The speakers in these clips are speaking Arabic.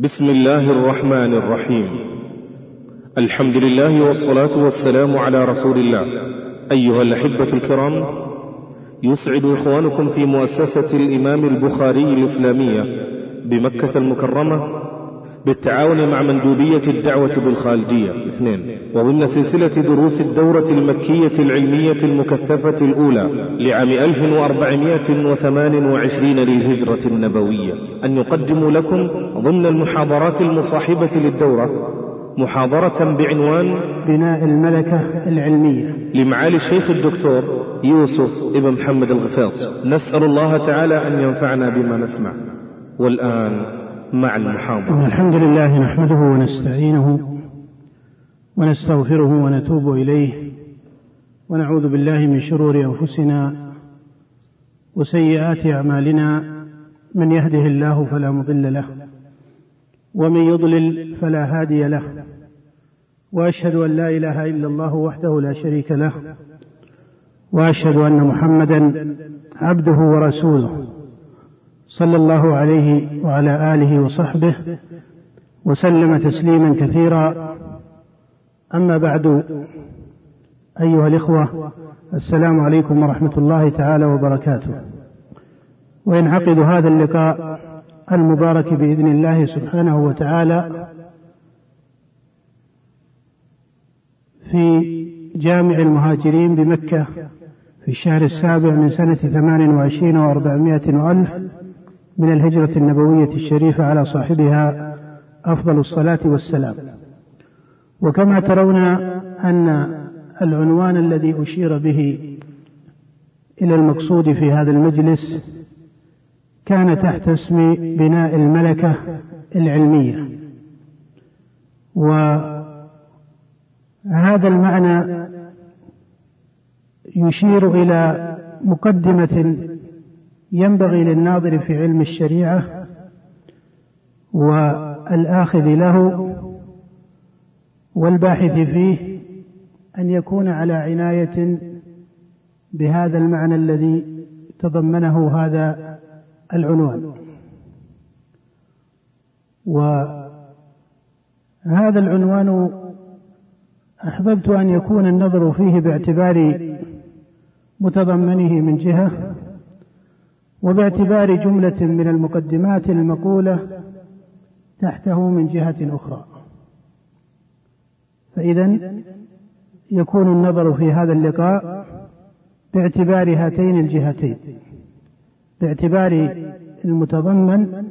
بسم الله الرحمن الرحيم. الحمد لله والصلاة والسلام على رسول الله. أيها الأحبة الكرام يسعد إخوانكم في مؤسسة الإمام البخاري الإسلامية بمكة المكرمة بالتعاون مع مندوبية الدعوة بالخالدية. اثنين. وضمن سلسلة دروس الدورة المكية العلمية المكثفة الأولى لعام 1428 للهجرة النبوية. أن يقدموا لكم ضمن المحاضرات المصاحبة للدورة محاضرة بعنوان بناء الملكة العلمية. لمعالي الشيخ الدكتور يوسف ابن محمد الغفاص. نسأل الله تعالى أن ينفعنا بما نسمع. والآن مع المحاضرة. الحمد لله نحمده ونستعينه ونستغفره ونتوب إليه ونعوذ بالله من شرور أنفسنا وسيئات أعمالنا. من يهده الله فلا مضل له ومن يضلل فلا هادي له وأشهد أن لا إله إلا الله وحده لا شريك له وأشهد أن محمدا عبده ورسوله. صلى الله عليه وعلى آله وصحبه وسلم تسليما كثيرا. أما بعد أيها الإخوة السلام عليكم ورحمة الله تعالى وبركاته. وينعقد هذا اللقاء المبارك بإذن الله سبحانه وتعالى في جامع المهاجرين بمكة في الشهر السابع من سنة ثمان وعشرين وأربعمائة وألف من الهجرة النبوية الشريفة على صاحبها أفضل الصلاة والسلام. وكما ترون أن العنوان الذي أشير به إلى المقصود في هذا المجلس كان تحت اسم بناء الملكة العلمية. وهذا المعنى يشير إلى مقدمة ينبغي للناظر في علم الشريعة والآخذ له والباحث فيه أن يكون على عناية بهذا المعنى الذي تضمنه هذا العنوان. وهذا العنوان أحببت أن يكون النظر فيه باعتبار متضمنه من جهة وباعتبار جملة من المقدمات المقولة تحته من جهة أخرى. فإذا يكون النظر في هذا اللقاء باعتبار هاتين الجهتين باعتبار المتضمن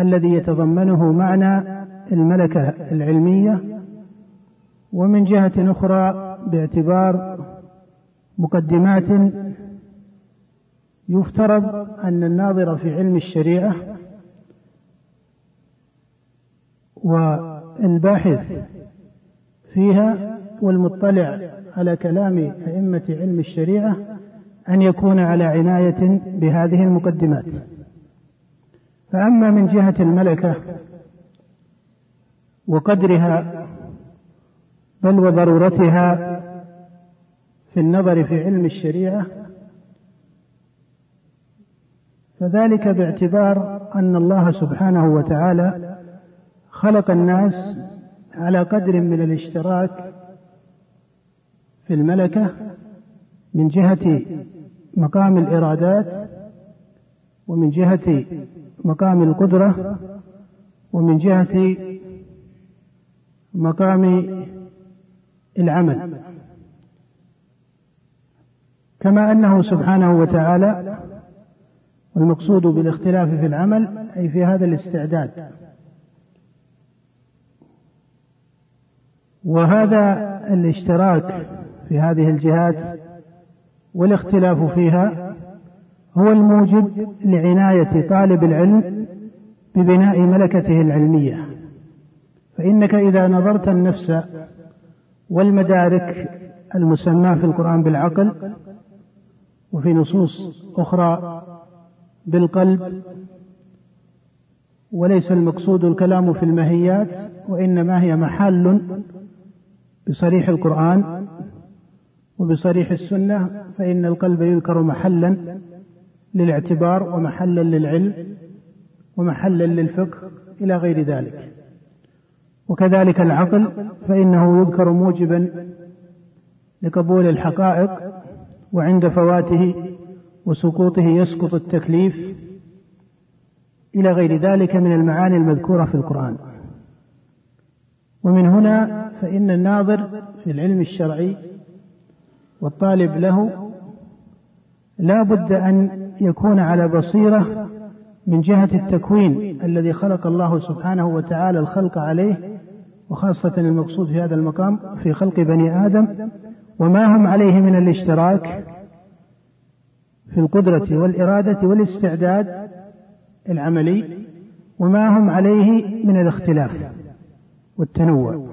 الذي يتضمنه معنى الملكة العلمية ومن جهة أخرى باعتبار مقدمات يفترض أن الناظر في علم الشريعة والباحث فيها والمطلع على كلام أئمة علم الشريعة أن يكون على عناية بهذه المقدمات. فأما من جهة الملكة وقدرها بل وضرورتها في النظر في علم الشريعة فذلك باعتبار أن الله سبحانه وتعالى خلق الناس على قدر من الاشتراك في الملكة من جهة مقام الإرادات ومن جهة مقام القدرة ومن جهة مقام العمل. كما أنه سبحانه وتعالى والمقصود بالاختلاف في العمل أي في هذا الاستعداد. وهذا الاشتراك في هذه الجهات والاختلاف فيها هو الموجب لعناية طالب العلم ببناء ملكته العلمية. فإنك إذا نظرت النفس والمدارك المسماة في القرآن بالعقل وفي نصوص أخرى بالقلب وليس المقصود الكلام في المهيات وإنما هي محل بصريح القرآن وبصريح السنة فإن القلب يذكر محلا للاعتبار ومحلا للعلم ومحلا للفقه إلى غير ذلك. وكذلك العقل فإنه يذكر موجبا لقبول الحقائق وعند فواته وسقوطه يسقط التكليف إلى غير ذلك من المعاني المذكورة في القرآن. ومن هنا فإن الناظر في العلم الشرعي والطالب له لا بد أن يكون على بصيرة من جهة التكوين الذي خلق الله سبحانه وتعالى الخلق عليه وخاصة المقصود في هذا المقام في خلق بني آدم وما هم عليه من الاشتراك في القدرة والإرادة والاستعداد العملي وما هم عليه من الاختلاف والتنوع.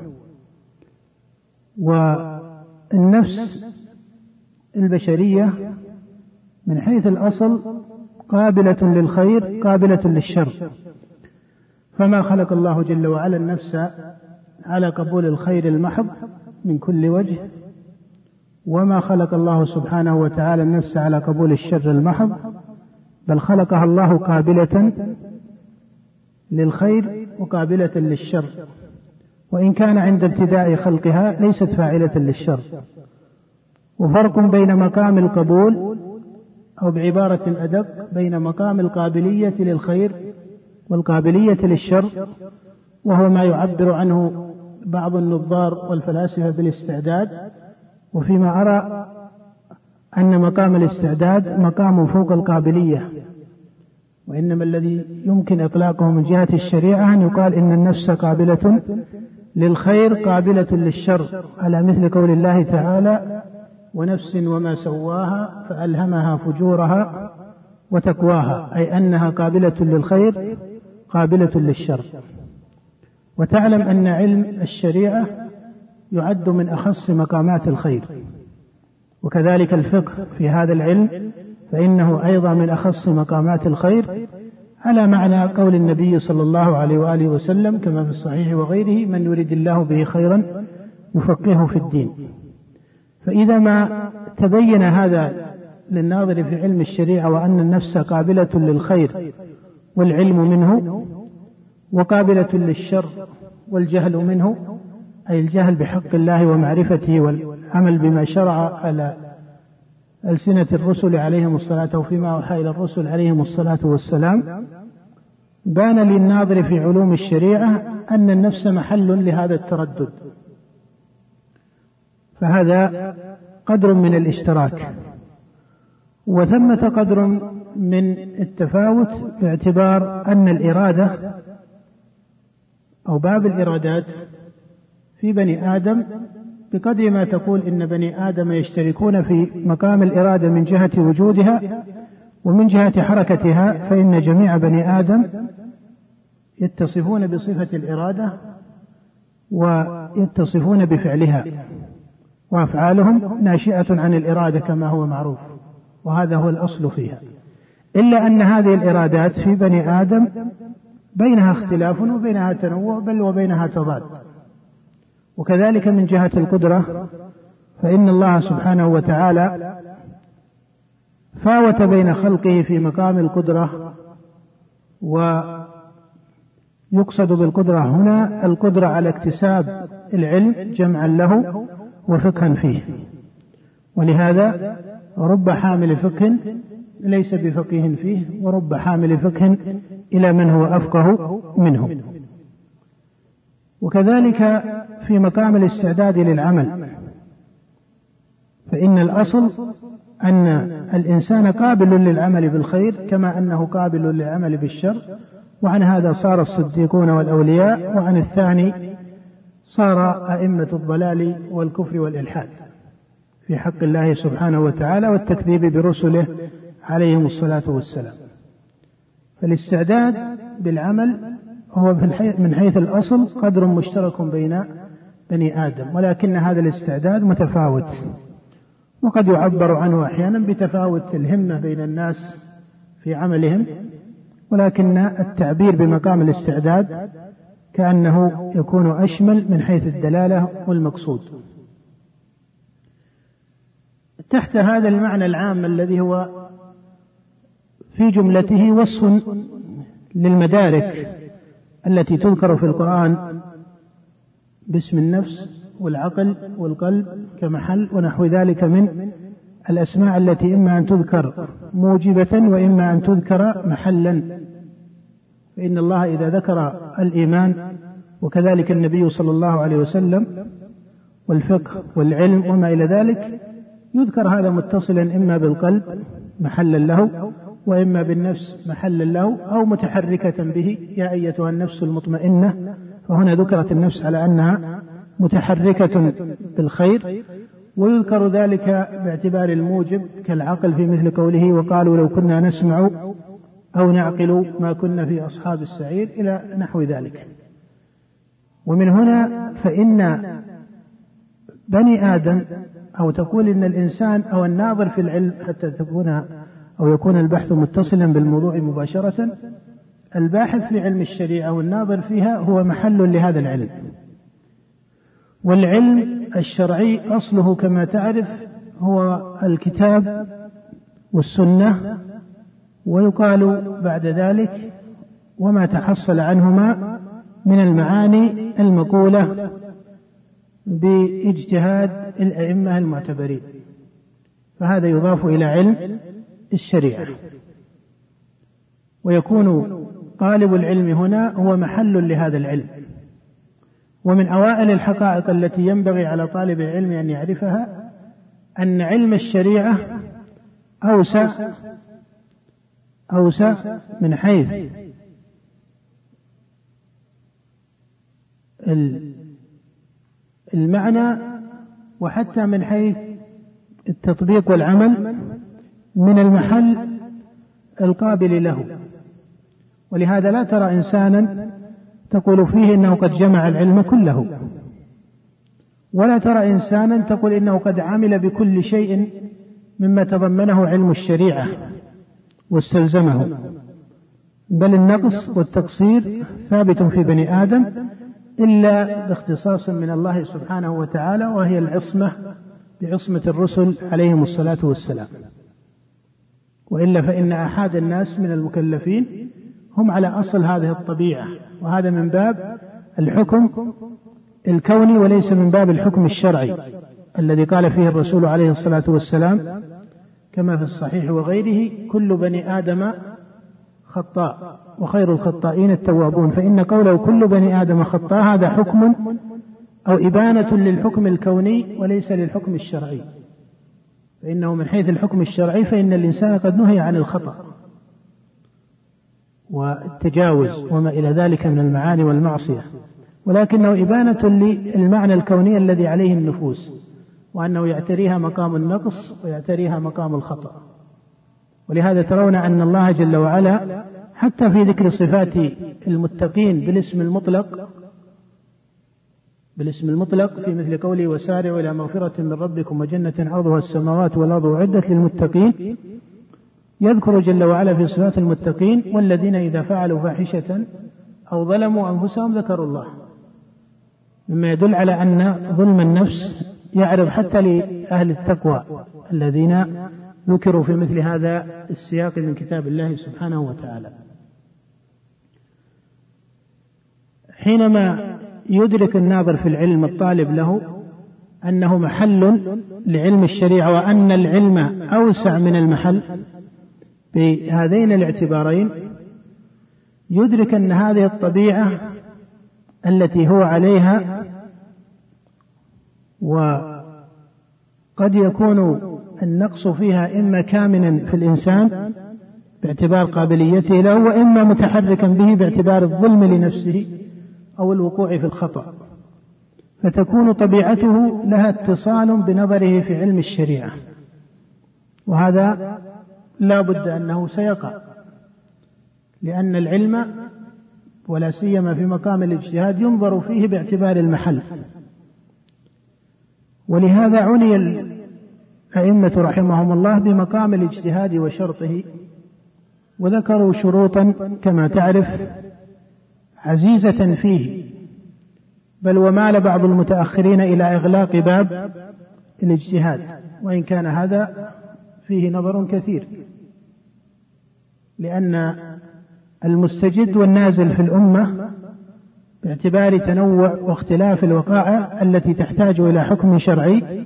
والنفس البشرية من حيث الأصل قابلة للخير قابلة للشر. فما خلق الله جل وعلا النفس على قبول الخير المحض من كل وجه وما خلق الله سبحانه وتعالى النفس على قبول الشر المحض بل خلقها الله قابلة للخير وقابلة للشر. وإن كان عند ابتداء خلقها ليست فاعلة للشر. وفرق بين مقام القبول أو بعبارة أدق بين مقام القابلية للخير والقابلية للشر وهو ما يعبر عنه بعض النظار والفلاسفة بالاستعداد وفيما أرى أن مقام الاستعداد مقام فوق القابلية وإنما الذي يمكن إطلاقه من جهة الشريعة أن يقال إن النفس قابلة للخير قابلة للشر على مثل قول الله تعالى ونفس وما سواها فألهمها فجورها وتقواها أي أنها قابلة للخير قابلة للشر. وتعلم أن علم الشريعة يعد من أخص مقامات الخير. وكذلك الفقه في هذا العلم فإنه أيضا من أخص مقامات الخير على معنى قول النبي صلى الله عليه وآله وسلم كما في الصحيح وغيره من يريد الله به خيرا يفقهه في الدين. فإذا ما تبين هذا للناظر في علم الشريعة وأن النفس قابلة للخير والعلم منه وقابلة للشر والجهل منه أي الجهل بحق الله ومعرفته والعمل بما شرع على ألسنة الرسل عليهم الصلاة وفيما أوحى إلى الرسل عليهم الصلاة والسلام. بان للناظر في علوم الشريعة أن النفس محل لهذا التردد. فهذا قدر من الاشتراك. وثمة قدر من التفاوت باعتبار أن الإرادة أو باب الإرادات في بني آدم بقدر ما تقول إن بني آدم يشتركون في مقام الإرادة من جهة وجودها ومن جهة حركتها فإن جميع بني آدم يتصفون بصفة الإرادة ويتصفون بفعلها وأفعالهم ناشئة عن الإرادة كما هو معروف وهذا هو الأصل فيها. إلا أن هذه الإرادات في بني آدم بينها اختلاف وبينها تنوع بل وبينها تضاد. وكذلك من جهة القدرة فإن الله سبحانه وتعالى فاوت بين خلقه في مقام القدرة ويقصد بالقدرة هنا القدرة على اكتساب العلم جمعا له وفقها فيه. ولهذا رب حامل فقه ليس بفقيه فيه ورب حامل فقه إلى من هو أفقه منه. وكذلك في مقام الاستعداد للعمل. فإن الأصل أن الإنسان قابل للعمل بالخير كما أنه قابل للعمل بالشر. وعن هذا صار الصديقون والأولياء وعن الثاني صار أئمة الضلال والكفر والإلحاد. في حق الله سبحانه وتعالى والتكذيب برسله عليهم الصلاة والسلام. فالاستعداد بالعمل هو من حيث الأصل قدر مشترك بين بني آدم ولكن هذا الاستعداد متفاوت. وقد يعبر عنه أحيانا بتفاوت الهمة بين الناس في عملهم ولكن التعبير بمقام الاستعداد كأنه يكون أشمل من حيث الدلالة والمقصود. تحت هذا المعنى العام الذي هو في جملته وصف للمدارك التي تذكر في القرآن باسم النفس والعقل والقلب كمحل ونحو ذلك من الأسماء التي إما أن تذكر موجبة وإما أن تذكر محلا. فإن الله إذا ذكر الإيمان وكذلك النبي صلى الله عليه وسلم والفقه والعلم وما إلى ذلك يذكر هذا متصلا إما بالقلب محلا له وإما بالنفس محلا له أو متحركة به. يا أيتها النفس المطمئنة. فهنا ذكرت النفس على أنها متحركة بالخير. ويذكر ذلك باعتبار الموجب كالعقل في مثل قوله وقالوا لو كنا نسمع أو نعقل ما كنا في أصحاب السعير إلى نحو ذلك. ومن هنا فإن بني آدم أو تقول إن الإنسان أو الناظر في العلم حتى تكون أو يكون البحث متصلا بالموضوع مباشرة الباحث في علم الشريعة والناظر فيها هو محل لهذا العلم. والعلم الشرعي أصله كما تعرف هو الكتاب والسنة ويقال بعد ذلك وما تحصل عنهما من المعاني المقولة بإجتهاد الأئمة المعتبرين. فهذا يضاف إلى علم الشريعة. ويكون طالب العلم هنا هو محل لهذا العلم. ومن أوائل الحقائق التي ينبغي على طالب العلم أن يعرفها أن علم الشريعة أوسع أوسع من حيث المعنى وحتى من حيث التطبيق والعمل من المحل القابل له. ولهذا لا ترى إنسانا تقول فيه إنه قد جمع العلم كله. ولا ترى إنسانا تقول إنه قد عمل بكل شيء مما تضمنه علم الشريعة واستلزمه. بل النقص والتقصير ثابت في بني آدم إلا باختصاص من الله سبحانه وتعالى وهي العصمة بعصمة الرسل عليهم الصلاة والسلام. وإلا فإن أحد الناس من المكلفين هم على أصل هذه الطبيعة وهذا من باب الحكم الكوني وليس من باب الحكم الشرعي الذي قال فيه الرسول عليه الصلاة والسلام كما في الصحيح وغيره كل بني آدم خطاء وخير الخطائين التوابون فإن قوله كل بني آدم خطاء هذا حكم أو إبانة للحكم الكوني وليس للحكم الشرعي. فإنه من حيث الحكم الشرعي فإن الإنسان قد نهي عن الخطأ والتجاوز وما إلى ذلك من المعاني والمعصية. ولكنه إبانة للمعنى الكوني الذي عليه النفوس وأنه يعتريها مقام النقص ويعتريها مقام الخطأ. ولهذا ترون أن الله جل وعلا حتى في ذكر صفات المتقين بالاسم المطلق بالاسم المطلق في مثل قوله وسارعوا إلى مغفرة من ربكم وجنة عرضها السماوات والأرض أعدت للمتقين. يذكر جل وعلا في صفات المتقين والذين إذا فعلوا فاحشة أو ظلموا أنفسهم ذكروا الله. مما يدل على أن ظلم النفس يعرض حتى لأهل التقوى الذين ذكروا في مثل هذا السياق من كتاب الله سبحانه وتعالى. حينما يدرك الناظر في العلم الطالب له أنه محل لعلم الشريعة وأن العلم أوسع من المحل. بهذين الاعتبارين يدرك أن هذه الطبيعة التي هو عليها وقد يكون النقص فيها إما كامنا في الإنسان باعتبار قابليته له وإما متحركا به باعتبار الظلم لنفسه. أو الوقوع في الخطأ فتكون طبيعته لها اتصال بنظره في علم الشريعة. وهذا لا بد أنه سيقع لأن العلم ولا سيما في مقام الاجتهاد ينظر فيه باعتبار المحل. ولهذا عني الأئمة رحمهم الله بمقام الاجتهاد وشرطه وذكروا شروطا كما تعرف عزيزة فيه. بل ومال بعض المتأخرين إلى إغلاق باب الاجتهاد. وإن كان هذا فيه نظر كثير. لأن المستجد والنازل في الأمة باعتبار تنوع واختلاف الوقائع التي تحتاج إلى حكم شرعي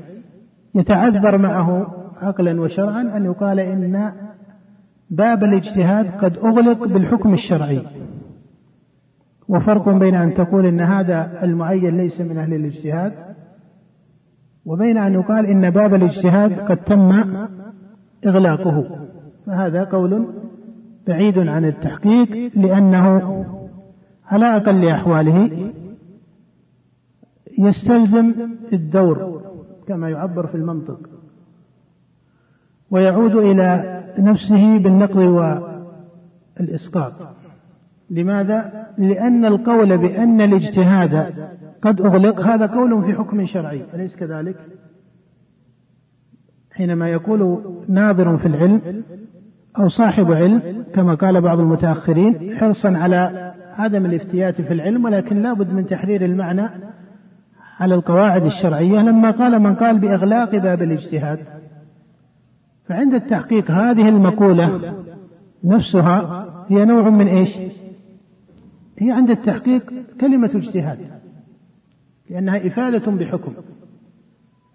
يتعذر معه عقلا وشرعا أن يقال إن باب الاجتهاد قد أغلق بالحكم الشرعي. وفرق بين أن تقول إن هذا المعين ليس من أهل الاجتهاد وبين أن يقال إن باب الاجتهاد قد تم إغلاقه. فهذا قول بعيد عن التحقيق لأنه على أقل أحواله يستلزم الدور كما يعبر في المنطق. ويعود إلى نفسه بالنقض والإسقاط. لماذا؟ لأن القول بأن الاجتهاد قد أغلق هذا قول في حكم شرعي أليس كذلك؟ حينما يقول ناظر في العلم أو صاحب علم كما قال بعض المتأخرين حرصا على عدم الافتيات في العلم ولكن لابد من تحرير المعنى على القواعد الشرعية لما قال من قال بإغلاق باب الاجتهاد فعند التحقيق هذه المقولة نفسها هي نوع من إيش؟ هي عند التحقيق كلمة اجتهاد لأنها إفادة بحكم.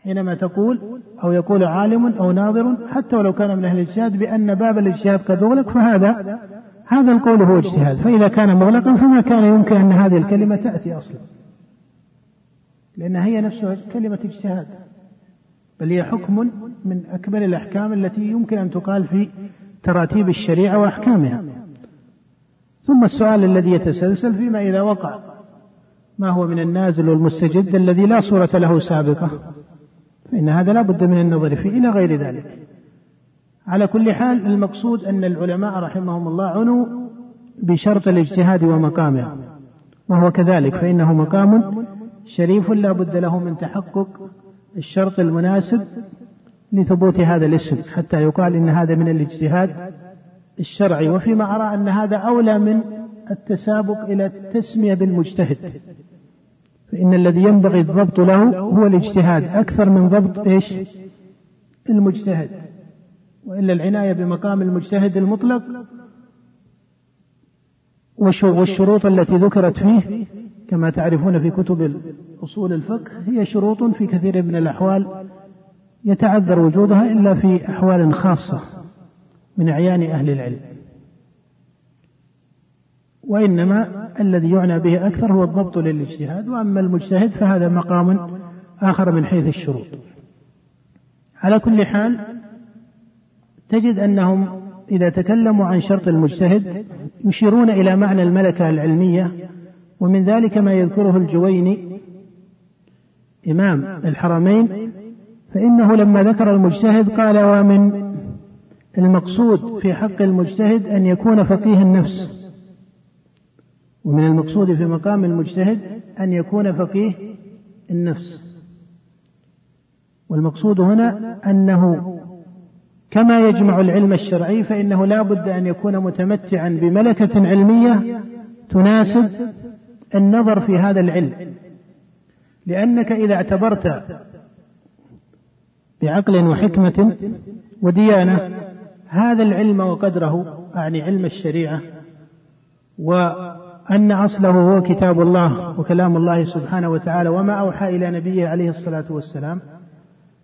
حينما تقول أو يقول عالم أو ناظر حتى ولو كان من أهل الاجتهاد بأن باب الاجتهاد قد أغلق فهذا هذا القول هو اجتهاد. فإذا كان مغلقا فما كان يمكن أن هذه الكلمة تأتي أصلا. لأنها هي نفسها كلمة اجتهاد بل هي حكم من أكبر الأحكام التي يمكن أن تقال في تراتيب الشريعة وأحكامها. ثم السؤال الذي يتسلسل فيما إذا وقع. ما هو من النازل والمستجد الذي لا صورة له سابقة؟ فإن هذا لا بد من النظر فيه إلى غير ذلك. على كل حال المقصود أن العلماء رحمهم الله عنوا بشرط الاجتهاد ومقامه وهو كذلك فإنه مقام شريف لا بد له من تحقق الشرط المناسب لثبوت هذا الاسم حتى يقال إن هذا من الاجتهاد الشرعي وفيما أرى أن هذا أولى من التسابق إلى التسمية بالمجتهد. فإن الذي ينبغي الضبط له هو الاجتهاد. أكثر من ضبط إيش؟ المجتهد. وإلا العناية بمقام المجتهد المطلق والشروط التي ذكرت فيه كما تعرفون في كتب أصول الفقه هي شروط في كثير من الأحوال يتعذر وجودها إلا في أحوال خاصة. من أعيان أهل العلم. وإنما الذي يعنى به أكثر هو الضبط للاجتهاد وأما المجتهد فهذا مقام آخر من حيث الشروط. على كل حال تجد أنهم إذا تكلموا عن شرط المجتهد يشيرون إلى معنى الملكة العلمية ومن ذلك ما يذكره الجويني إمام الحرمين فإنه لما ذكر المجتهد قال ومن المقصود في حق المجتهد أن يكون فقيه النفس. ومن المقصود في مقام المجتهد أن يكون فقيه النفس. والمقصود هنا أنه كما يجمع العلم الشرعي فإنه لا بد أن يكون متمتعا بملكة علمية تناسب النظر في هذا العلم. لأنك إذا اعتبرت بعقل وحكمة وديانة هذا العلم وقدره أعني علم الشريعة وأن أصله هو كتاب الله وكلام الله سبحانه وتعالى وما أوحى إلى نبيه عليه الصلاة والسلام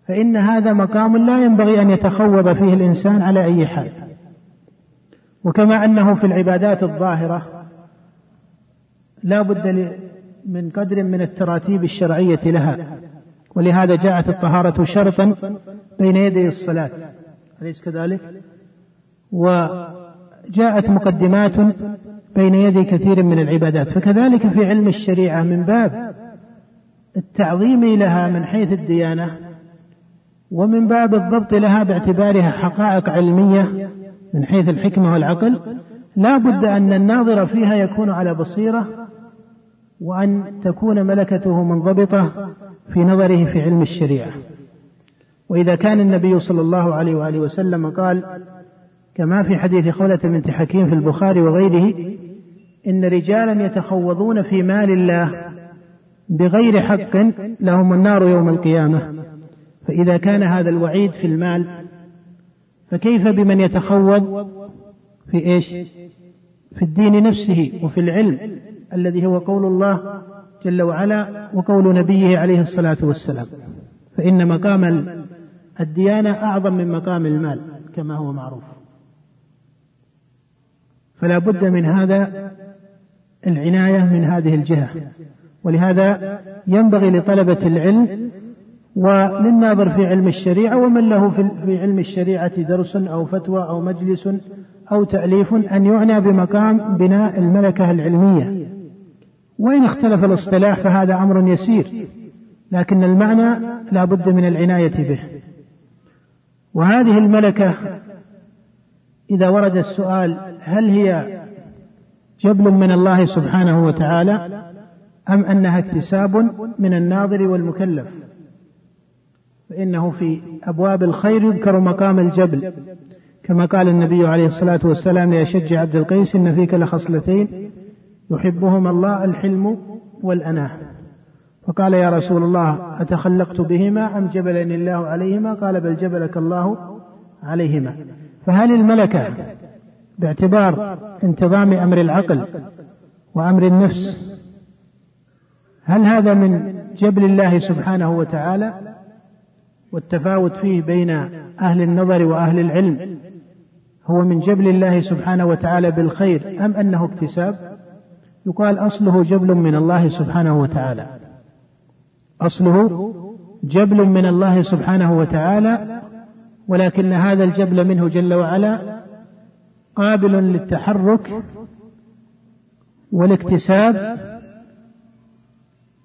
فإن هذا مقام لا ينبغي أن يتخوض فيه الإنسان على أي حال وكما أنه في العبادات الظاهرة لا بد من قدر من التراتيب الشرعية لها ولهذا جاءت الطهارة شرطا بين يدي الصلاة أليس كذلك؟ وجاءت مقدمات بين يدي كثير من العبادات. فكذلك في علم الشريعة من باب التعظيم لها من حيث الديانة ومن باب الضبط لها باعتبارها حقائق علمية من حيث الحكمة والعقل. لا بد أن الناظر فيها يكون على بصيرة وأن تكون ملكته منضبطة في نظره في علم الشريعة. وإذا كان النبي صلى الله عليه وآله وسلم قال كما في حديث خولة بنت حكيم في البخاري وغيره إن رجالا يتخوضون في مال الله بغير حق لهم النار يوم القيامة. فإذا كان هذا الوعيد في المال فكيف بمن يتخوض في إيش؟ في الدين نفسه وفي العلم الذي هو قول الله جل وعلا وقول نبيه عليه الصلاة والسلام. فإن مقام الديانة أعظم من مقام المال كما هو معروف. فلا بد من هذا العناية من هذه الجهة. ولهذا ينبغي لطلبة العلم وللناظر في علم الشريعة ومن له في علم الشريعة درس أو فتوى أو مجلس أو تأليف أن يعنى بمقام بناء الملكة العلمية. وإن اختلف الاصطلاح فهذا أمر يسير لكن المعنى لا بد من العناية به. وهذه الملكة إذا ورد السؤال هل هي جبل من الله سبحانه وتعالى أم أنها اكتساب من الناظر والمكلف؟ فإنه في أبواب الخير يذكر مقام الجبل. كما قال النبي عليه الصلاة والسلام لأشج عبد القيس إن فيك لخصلتين يحبهما الله الحلم والأناة. فقال يا رسول الله أتخلقت بهما أم جبلني الله عليهما؟ قال بل جبلك الله عليهما. فهل الملكة باعتبار انتظام أمر العقل وأمر النفس هل هذا من جبل الله سبحانه وتعالى والتفاوت فيه بين أهل النظر وأهل العلم هو من جبل الله سبحانه وتعالى بالخير أم أنه اكتساب؟ يقال أصله جبل من الله سبحانه وتعالى. أصله جبل من الله سبحانه وتعالى ولكن هذا الجبل منه جل وعلا قابل للتحرك والاكتساب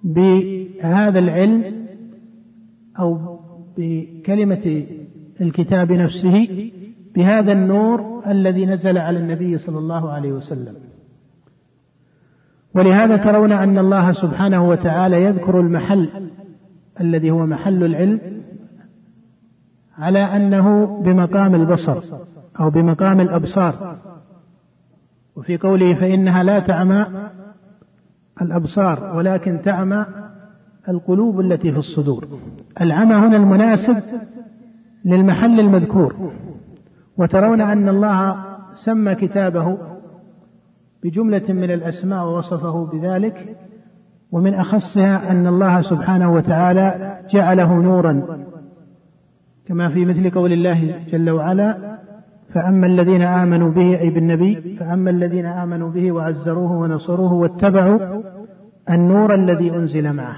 بهذا العلم أو بكلمة الكتاب نفسه بهذا النور الذي نزل على النبي صلى الله عليه وسلم. ولهذا ترون أن الله سبحانه وتعالى يذكر المحل الذي هو محل العلم على أنه بمقام البصر أو بمقام الأبصار. وفي قوله فإنها لا تعمى الأبصار ولكن تعمى القلوب التي في الصدور. العمى هنا المناسب للمحل المذكور. وترون أن الله سمى كتابه بجملة من الأسماء ووصفه بذلك. ومن أخصها أن الله سبحانه وتعالى جعله نورا كما في مثل قول الله جل وعلا فأما الذين آمنوا به أي بالنبي فأما الذين آمنوا به وعزروه ونصروه واتبعوا النور الذي أنزل معه.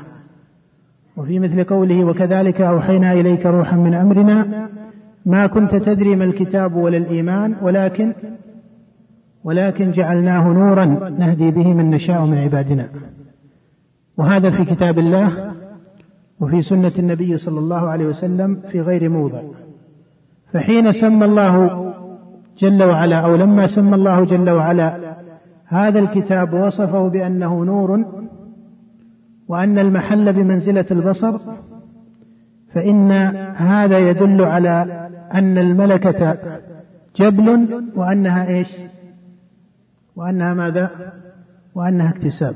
وفي مثل قوله وكذلك أوحينا إليك روحا من أمرنا ما كنت تدري ما الكتاب ولا الإيمان ولكن ولكن جعلناه نورا نهدي به من نشاء من عبادنا. وهذا في كتاب الله وفي سنة النبي صلى الله عليه وسلم في غير موضع. فحين سمى الله جل وعلا أو لما سمى الله جل وعلا هذا الكتاب وصفه بأنه نور وأن المحل بمنزلة البصر فإن هذا يدل على أن الملكة جبل وأنها إيش؟ وأنها ماذا؟ وأنها اكتساب.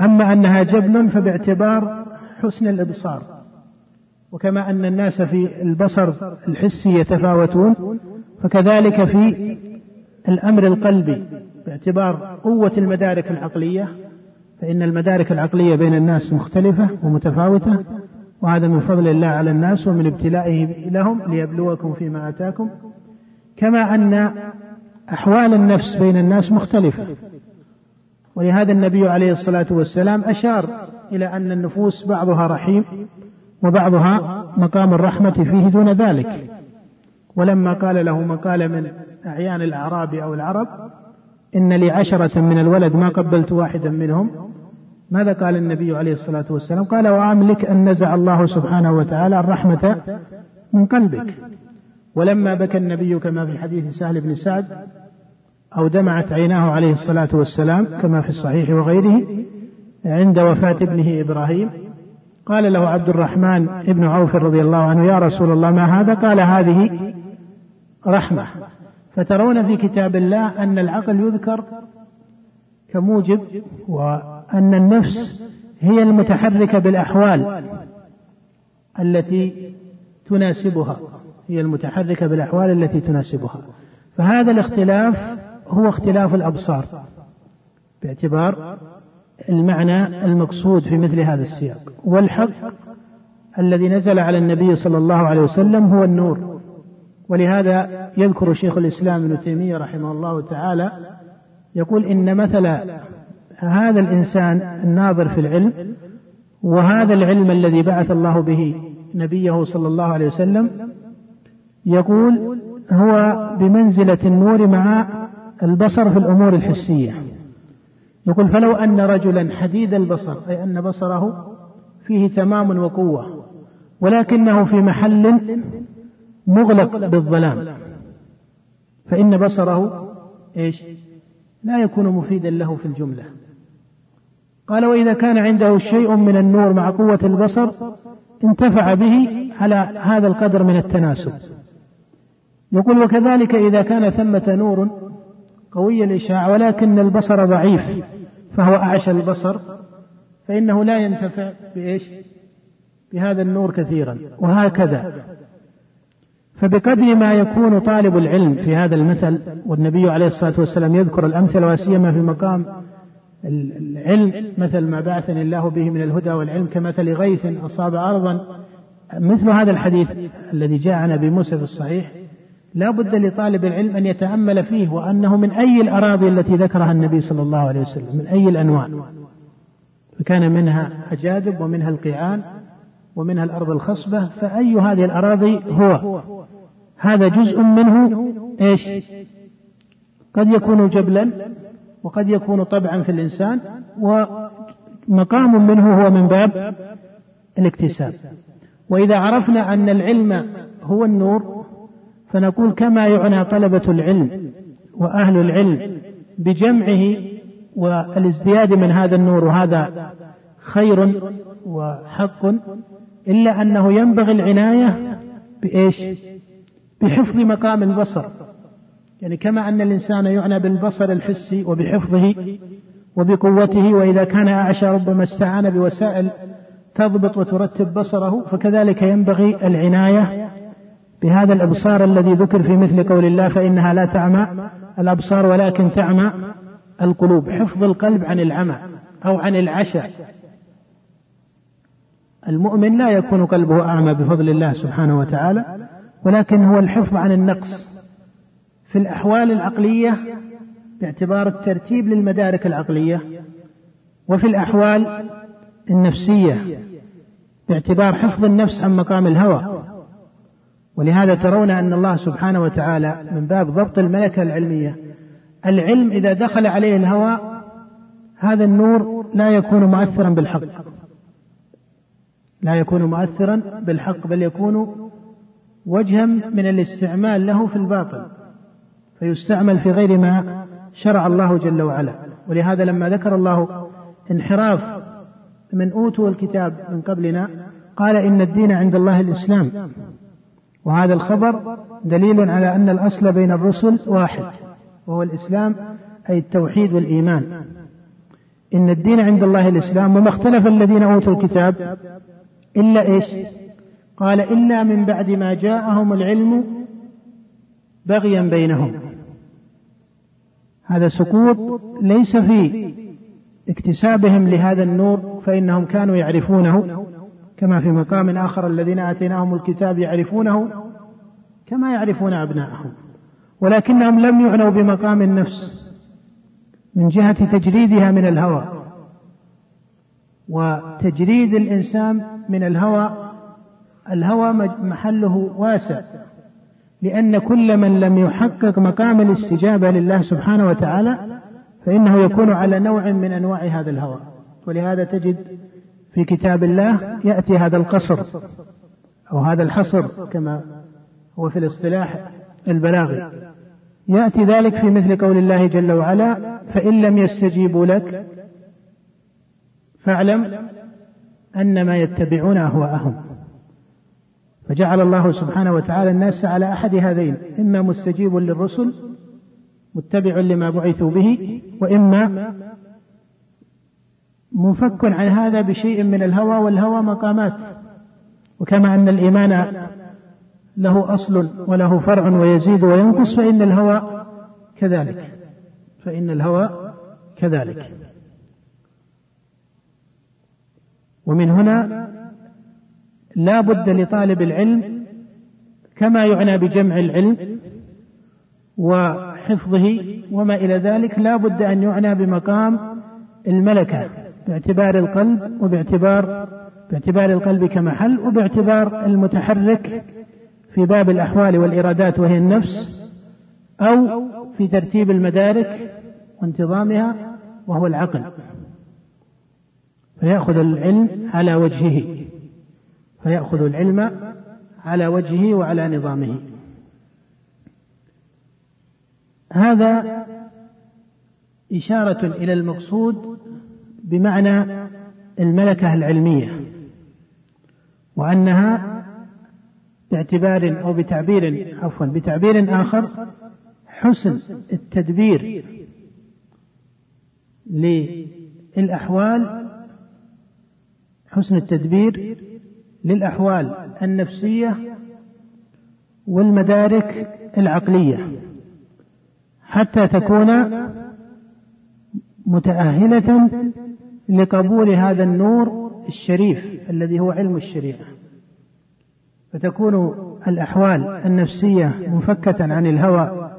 أما أنها جبل فباعتبار حسن الإبصار. وكما أن الناس في البصر الحسي يتفاوتون فكذلك في الأمر القلبي باعتبار قوة المدارك العقلية فإن المدارك العقلية بين الناس مختلفة ومتفاوتة وهذا من فضل الله على الناس ومن ابتلائه لهم ليبلوكم فيما آتاكم. كما أن أحوال النفس بين الناس مختلفة. ولهذا النبي عليه الصلاة والسلام أشار إلى أن النفوس بعضها رحيم وبعضها مقام الرحمة فيه دون ذلك. ولما قال له من قال من أعيان الأعراب أو العرب إن لي عشرة من الولد ما قبلت واحدا منهم ماذا قال النبي عليه الصلاة والسلام؟ قال وأملك أن نزع الله سبحانه وتعالى الرحمة من قلبك. ولما بكى النبي كما في حديث سهل بن سعد أو دمعت عيناه عليه الصلاة والسلام كما في الصحيح وغيره عند وفاة ابنه إبراهيم. قال له عبد الرحمن ابن عوف رضي الله عنه يا رسول الله ما هذا؟ قال هذه رحمة. فترون في كتاب الله أن العقل يذكر كموجب وأن النفس هي المتحركة بالأحوال التي تناسبها. هي المتحركة بالأحوال التي تناسبها. فهذا الاختلاف هو اختلاف الأبصار باعتبار المعنى المقصود في مثل هذا السياق. والحق الذي نزل على النبي صلى الله عليه وسلم هو النور. ولهذا يذكر شيخ الإسلام ابن تيمية رحمه الله تعالى يقول إن مثل هذا الإنسان الناظر في العلم وهذا العلم الذي بعث الله به نبيه صلى الله عليه وسلم يقول هو بمنزلة النور مع البصر في الأمور الحسية. يقول فلو أن رجلا حديد البصر أي أن بصره فيه تمام وقوة ولكنه في محل مغلق بالظلام فإن بصره إيش؟ لا يكون مفيدا له في الجملة. قال وإذا كان عنده شيء من النور مع قوة البصر انتفع به على هذا القدر من التناسب. يقول وكذلك إذا كان ثمة نور قوي الإشعاع ولكن البصر ضعيف فهو أعشى البصر فإنه لا ينتفع بإيش؟ بهذا النور كثيرا وهكذا فبقدر ما يكون طالب العلم في هذا المثل والنبي عليه الصلاة والسلام يذكر الأمثلة وسيما في مقام العلم مثل ما بعثني الله به من الهدى والعلم كمثل غيث أصاب ارضا مثل هذا الحديث الذي جاء عن ابي موسى في الصحيح لا بد لطالب العلم أن يتأمل فيه وأنه من أي الأراضي التي ذكرها النبي صلى الله عليه وسلم من أي الانواع فكان منها أجادب ومنها القيعان ومنها الأرض الخصبة فأي هذه الأراضي هو؟ هذا جزء منه إيش؟ قد يكون جبلا وقد يكون طبعا في الإنسان ومقام منه هو من باب الاكتساب. وإذا عرفنا أن العلم هو النور فنقول كما يعنى طلبة العلم وأهل العلم بجمعه والازدياد من هذا النور وهذا خير وحق إلا أنه ينبغي العناية بإيش؟ بحفظ مقام البصر يعني كما أن الإنسان يعنى بالبصر الحسي وبحفظه وبقوته وإذا كان أعشى ربما استعان بوسائل تضبط وترتب بصره فكذلك ينبغي العناية بهذا الإبصار الذي ذكر في مثل قول الله فإنها لا تعمى الأبصار ولكن تعمى القلوب. حفظ القلب عن العمى أو عن العشاء المؤمن لا يكون قلبه أعمى بفضل الله سبحانه وتعالى ولكن هو الحفظ عن النقص في الأحوال العقلية باعتبار الترتيب للمدارك العقلية وفي الأحوال النفسية باعتبار حفظ النفس عن مقام الهوى. ولهذا ترون أن الله سبحانه وتعالى من باب ضبط الملكة العلمية العلم إذا دخل عليه الهوى هذا النور لا يكون مؤثرا بالحق. لا يكون مؤثرا بالحق بل يكون وجها من الاستعمال له في الباطل فيستعمل في غير ما شرع الله جل وعلا. ولهذا لما ذكر الله انحراف من أوتوا الكتاب من قبلنا قال إن الدين عند الله الإسلام. وهذا الخبر دليل على أن الأصل بين الرسل واحد وهو الإسلام أي التوحيد والإيمان. إن الدين عند الله الإسلام وما اختلف الذين أوتوا الكتاب إلا إيش؟ قال إلا من بعد ما جاءهم العلم بغيا بينهم. هذا سقوط ليس في اكتسابهم لهذا النور فإنهم كانوا يعرفونه. كما في مقام آخر الذين آتيناهم الكتاب يعرفونه كما يعرفون أبناءهم ولكنهم لم يعنوا بمقام النفس من جهة تجريدها من الهوى وتجريد الإنسان من الهوى الهوى محله واسع لأن كل من لم يحقق مقام الاستجابة لله سبحانه وتعالى فإنه يكون على نوع من أنواع هذا الهوى ولهذا تجد في كتاب الله يأتي هذا القصر أو هذا الحصر كما هو في الاصطلاح البلاغي. يأتي ذلك في مثل قول الله جل وعلا فإن لم يستجيبوا لك فاعلم أنما يتبعون أهواءهم. فجعل الله سبحانه وتعالى الناس على أحد هذين إما مستجيب للرسل متبع لما بعثوا به وإما منفك عن هذا بشيء من الهوى والهوى مقامات. وكما أن الإيمان له أصل وله فرع ويزيد وينقص فإن الهوى كذلك. فإن الهوى كذلك. ومن هنا لا بد لطالب العلم كما يعنى بجمع العلم وحفظه وما إلى ذلك لا بد أن يعنى بمقام الملكة. باعتبار القلب وباعتبار باعتبار القلب كمحل وباعتبار المتحرك في باب الأحوال والإرادات وهي النفس أو في ترتيب المدارك وانتظامها وهو العقل. فيأخذ العلم على وجهه. فيأخذ العلم على وجهه وعلى نظامه. هذا إشارة إلى المقصود بمعنى الملكة العلمية وأنها باعتبار أو بتعبير عفوا بتعبير آخر حسن التدبير للأحوال حسن التدبير للأحوال النفسية والمدارك العقلية حتى تكون متأهلة لقبول هذا النور الشريف الذي هو علم الشريعة. فتكون الأحوال النفسية منفكة عن الهوى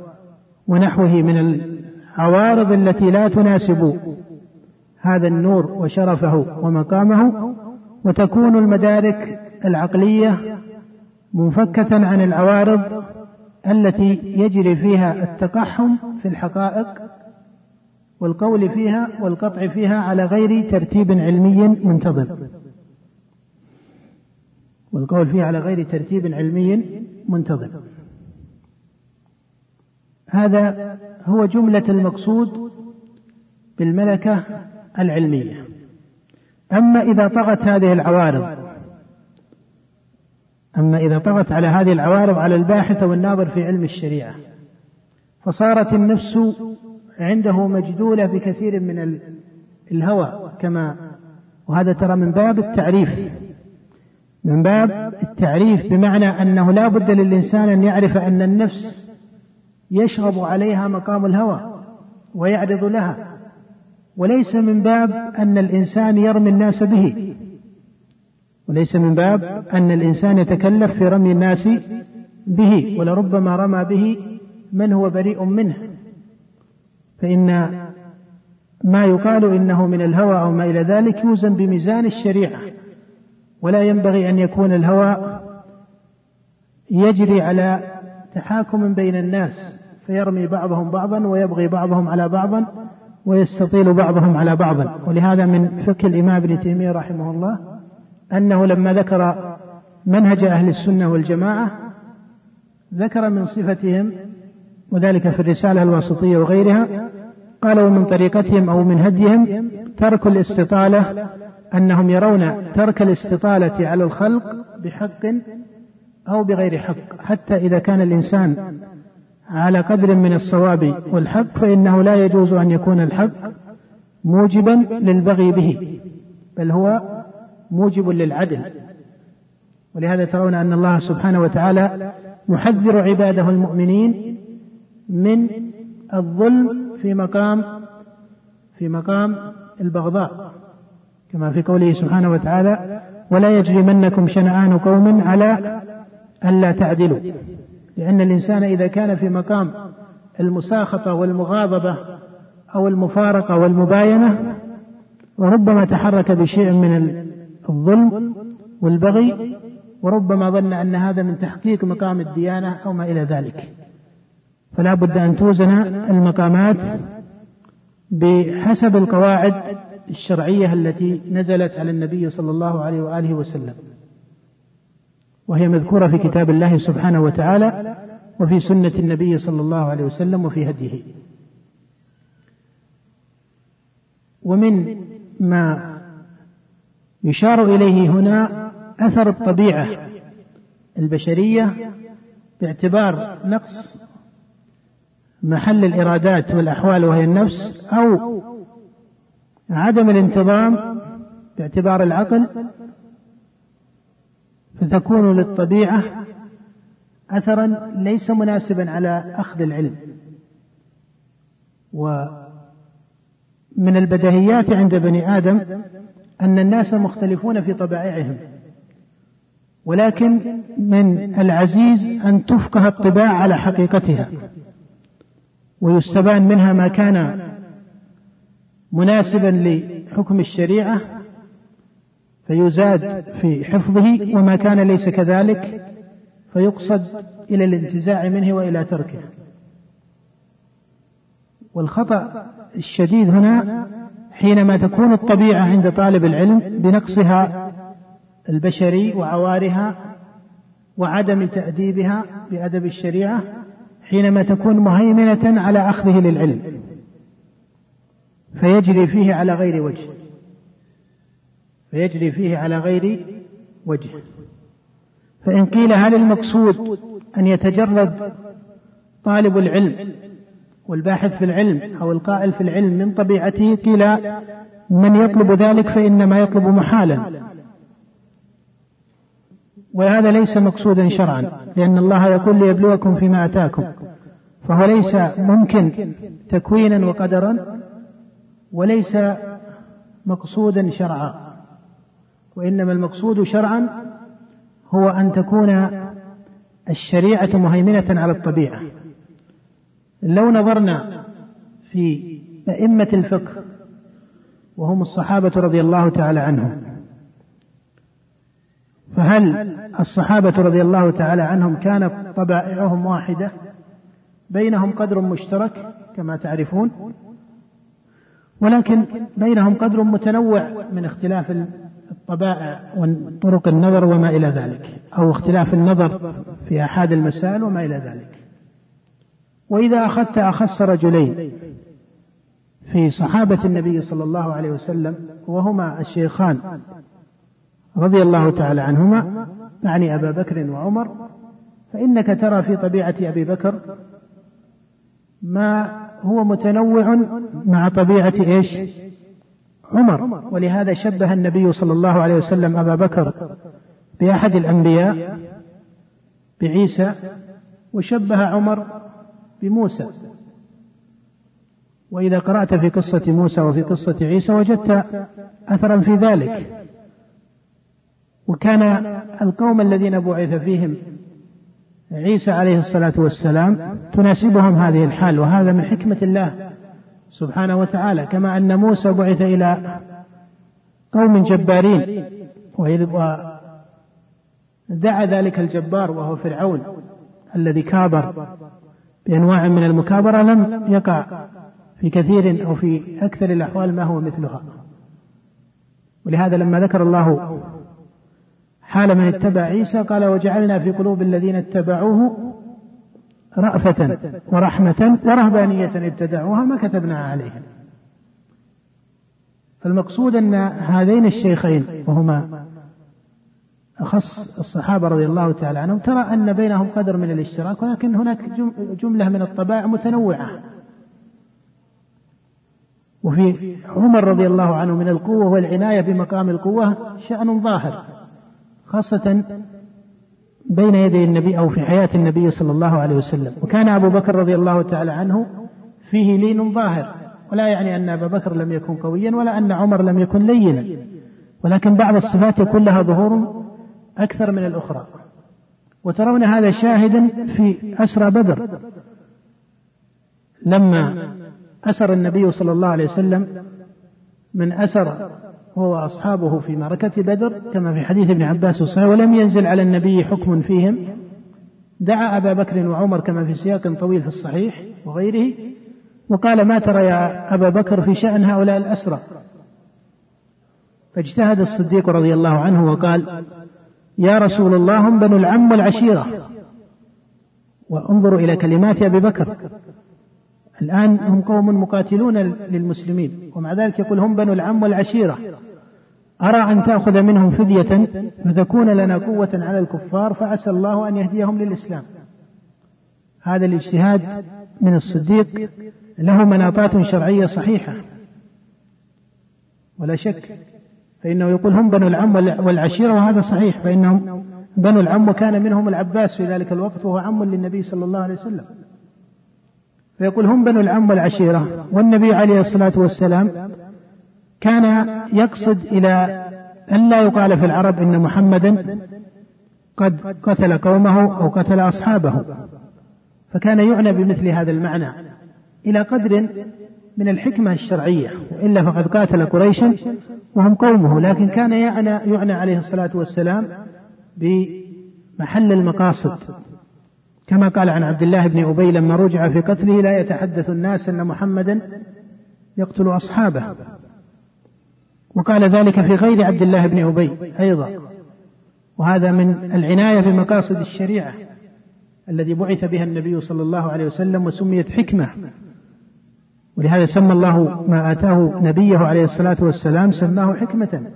ونحوه من العوارض التي لا تناسب هذا النور وشرفه ومقامه وتكون المدارك العقلية منفكة عن العوارض التي يجري فيها التقحم في الحقائق والقول فيها والقطع فيها على غير ترتيب علمي منتظم والقول فيها على غير ترتيب علمي منتظم هذا هو جملة المقصود بالملكة العلمية. أما إذا طغت هذه العوارض أما إذا طغت على هذه العوارض على الباحث والناظر في علم الشريعة فصارت النفس عنده مجدولة بكثير من الهوى كما وهذا ترى من باب التعريف. من باب التعريف بمعنى أنه لا بد للإنسان أن يعرف أن النفس يشغب عليها مقام الهوى ويعرض لها. وليس من باب أن الإنسان يرمي الناس به. وليس من باب أن الإنسان يتكلف في رمي الناس به ولربما رمى به من هو بريء منه. فإن ما يقال إنه من الهوى أو ما إلى ذلك يوزن بميزان الشريعة ولا ينبغي أن يكون الهوى يجري على تحاكم بين الناس فيرمي بعضهم بعضا ويبغي بعضهم على بعض ويستطيل بعضهم على بعض ولهذا من فقه الإمام ابن تيمية رحمه الله أنه لما ذكر منهج أهل السنة والجماعة ذكر من صفتهم وذلك في الرسالة الواسطية وغيرها قال ومن طريقتهم أو من هديهم ترك الاستطالة أنهم يرون ترك الاستطالة على الخلق بحق أو بغير حق. حتى إذا كان الإنسان على قدر من الصواب والحق فإنه لا يجوز أن يكون الحق موجبا للبغي به بل هو موجب للعدل. ولهذا ترون أن الله سبحانه وتعالى يحذر عباده المؤمنين من الظلم في مقام في مقام البغضاء كما في قوله سبحانه وتعالى ولا يجرمنكم شنآن قوم على ألا تعدلوا. لأن الإنسان إذا كان في مقام المساخطة والمغاضبة أو المفارقة والمباينة وربما تحرك بشيء من الظلم والبغي وربما ظن أن هذا من تحقيق مقام الديانة أو ما إلى ذلك. فلا بد أن توزن المقامات بحسب القواعد الشرعية التي نزلت على النبي صلى الله عليه وآله وسلم. وهي مذكورة في كتاب الله سبحانه وتعالى وفي سنة النبي صلى الله عليه وسلم وفي هديه. ومن ما يشار إليه هنا أثر الطبيعة البشرية باعتبار نقص محل الإرادات والأحوال وهي النفس أو عدم الانتظام باعتبار العقل فتكون للطبيعة أثرا ليس مناسبا على أخذ العلم. ومن من البديهيات عند بني آدم أن الناس مختلفون في طبائعهم. ولكن من العزيز أن تفقه الطباع على حقيقتها. ويستبان منها ما كان مناسبا لحكم الشريعة فيزاد في حفظه وما كان ليس كذلك فيقصد إلى الانتزاع منه وإلى تركه. والخطأ الشديد هنا حينما تكون الطبيعة عند طالب العلم بنقصها البشري وعوارها وعدم تأديبها بأدب الشريعة حينما تكون مهيمنة على أخذه للعلم فيجري فيه على غير وجه فيجري فيه على غير وجه. فإن قيل هل المقصود أن يتجرد طالب العلم والباحث في العلم أو القائل في العلم من طبيعته؟ قيل من يطلب ذلك فإنما يطلب محالا. وهذا ليس مقصودا شرعا لأن الله يقول ليبلوكم فيما أتاكم. فهو ليس ممكن تكوينا وقدرا وليس مقصودا شرعا. وإنما المقصود شرعا هو أن تكون الشريعة مهيمنة على الطبيعة. لو نظرنا في أئمة الفقه وهم الصحابة رضي الله تعالى عنهم فهل الصحابة رضي الله تعالى عنهم كانت طبائعهم واحدة؟ بينهم قدر مشترك كما تعرفون ولكن بينهم قدر متنوع من اختلاف الطبائع وطرق النظر وما إلى ذلك أو اختلاف النظر في أحد المسائل وما إلى ذلك. وإذا أخذت أخص رجلين في صحابة النبي صلى الله عليه وسلم وهما الشيخان رضي الله تعالى عنهما يعني أبا بكر وعمر فإنك ترى في طبيعة أبي بكر ما هو متنوع مع طبيعة إيش؟ عمر. ولهذا شبه النبي صلى الله عليه وسلم أبا بكر بأحد الأنبياء بعيسى وشبه عمر بموسى. وإذا قرأت في قصة موسى وفي قصة عيسى وجدت أثرا في ذلك. وكان القوم الذين بعث فيهم عيسى عليه الصلاة والسلام تناسبهم هذه الحال وهذا من حكمة الله سبحانه وتعالى كما أن موسى بعث إلى قوم جبارين ودعا ذلك الجبار وهو فرعون الذي كابر بأنواع من المكابرة لم يقع في كثير أو في أكثر الأحوال ما هو مثلها. ولهذا لما ذكر الله حال من اتبع عيسى قال وجعلنا في قلوب الذين اتبعوه رأفة ورحمة ورهبانية ابتدعوها ما كتبناها عليهم فالمقصود أن هذين الشيخين وهما أخص الصحابة رضي الله تعالى عنهم ترى أن بينهم قدر من الاشتراك ولكن هناك جملة من الطبائع متنوعة. وفي عمر رضي الله عنه من القوة والعناية بمقام القوة شأن ظاهر. خاصة بين يدي النبي أو في حياة النبي صلى الله عليه وسلم. وكان أبو بكر رضي الله تعالى عنه فيه لين ظاهر. ولا يعني أن أبا بكر لم يكن قويا ولا أن عمر لم يكن لينا. ولكن بعض الصفات يكون لها ظهور أكثر من الأخرى. وترون هذا شاهدا في أسرى بدر. لما أسر النبي صلى الله عليه وسلم من أسر هو وأصحابه في معركة بدر كما في حديث ابن عباس الصحيح ولم ينزل على النبي حكم فيهم. دعا أبا بكر وعمر كما في سياق طويل في الصحيح وغيره وقال ما ترى يا أبا بكر في شأن هؤلاء الأسرى؟ فاجتهد الصديق رضي الله عنه وقال يا رسول الله هم بنو العم والعشيرة وانظروا إلى كلمات أبي بكر. الآن هم قوم مقاتلون للمسلمين ومع ذلك يقول هم بنو العم والعشيرة. أرى أن تأخذ منهم فدية فتكون لنا قوة على الكفار فعسى الله أن يهديهم للإسلام. هذا الاجتهاد من الصديق له مناطات شرعية صحيحة. ولا شك فإنه يقول هم بنو العم والعشيرة وهذا صحيح فإنهم بنو العم وكان منهم العباس في ذلك الوقت وهو عم للنبي صلى الله عليه وسلم. فيقول هم بنو العم والعشيرة. والنبي عليه الصلاة والسلام كان يقصد إلى أن لا يقال في العرب إن محمدا قد قتل قومه أو قتل أصحابه. فكان يعنى بمثل هذا المعنى إلى قدر من الحكمة الشرعية وإلا فقد قاتل قريشا وهم قومه. لكن كان يعنى, يعنى عليه الصلاة والسلام بمحل المقاصد. كما قال عن عبد الله بن أبي لما رجع في قتله لا يتحدث الناس أن محمدا يقتل أصحابه. وقال ذلك في غير عبد الله بن أبي أيضا. وهذا من العناية بمقاصد الشريعة الذي بعث بها النبي صلى الله عليه وسلم وسميت حكمة. ولهذا سمى الله ما آتاه نبيه عليه الصلاة والسلام سماه حكمة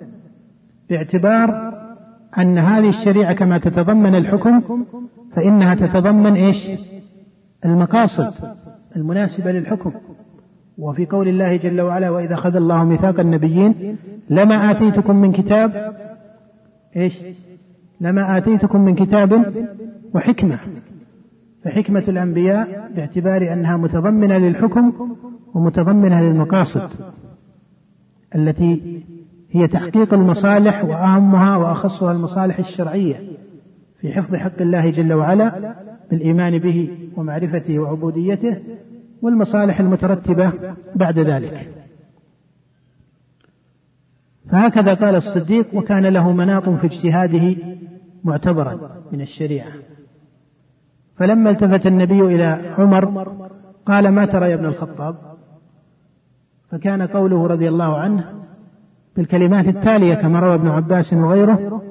باعتبار أن هذه الشريعة كما تتضمن الحكم فإنها تتضمن إيش؟ المقاصد المناسبة للحكم. وفي قول الله جل وعلا وإذا أخذ الله ميثاق النبيين لما آتيتكم من كتاب إيش؟ لما آتيتكم من كتاب وحكمة. فحكمة الأنبياء باعتبار أنها متضمنة للحكم ومتضمنة للمقاصد التي هي تحقيق المصالح وأهمها وأخصها المصالح الشرعية في حفظ حق الله جل وعلا بالإيمان به ومعرفته وعبوديته والمصالح المترتبة بعد ذلك. فهكذا قال الصديق وكان له مناط في اجتهاده معتبرا من الشريعة. فلما التفت النبي إلى عمر قال ما ترى يا ابن الخطاب؟ فكان قوله رضي الله عنه بالكلمات التالية كما روى ابن عباس وغيره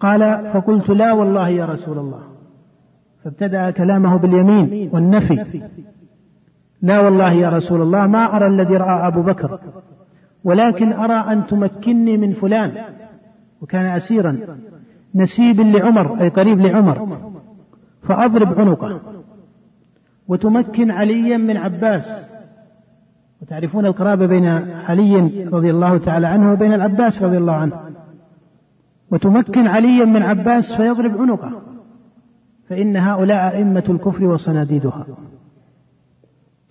قال فقلت لا والله يا رسول الله. فابتدأ كلامه باليمين والنفي. لا والله يا رسول الله ما أرى الذي رأى أبو بكر ولكن أرى أن تمكنني من فلان. وكان أسيرا نسيب لعمر أي قريب لعمر فأضرب عنقه. وتمكن عليا من عباس وتعرفون القرابة بين علي رضي الله تعالى عنه وبين العباس رضي الله عنه. وتمكن عليا من عباس فيضرب عنقه. فإن هؤلاء أئمة الكفر وصناديدها.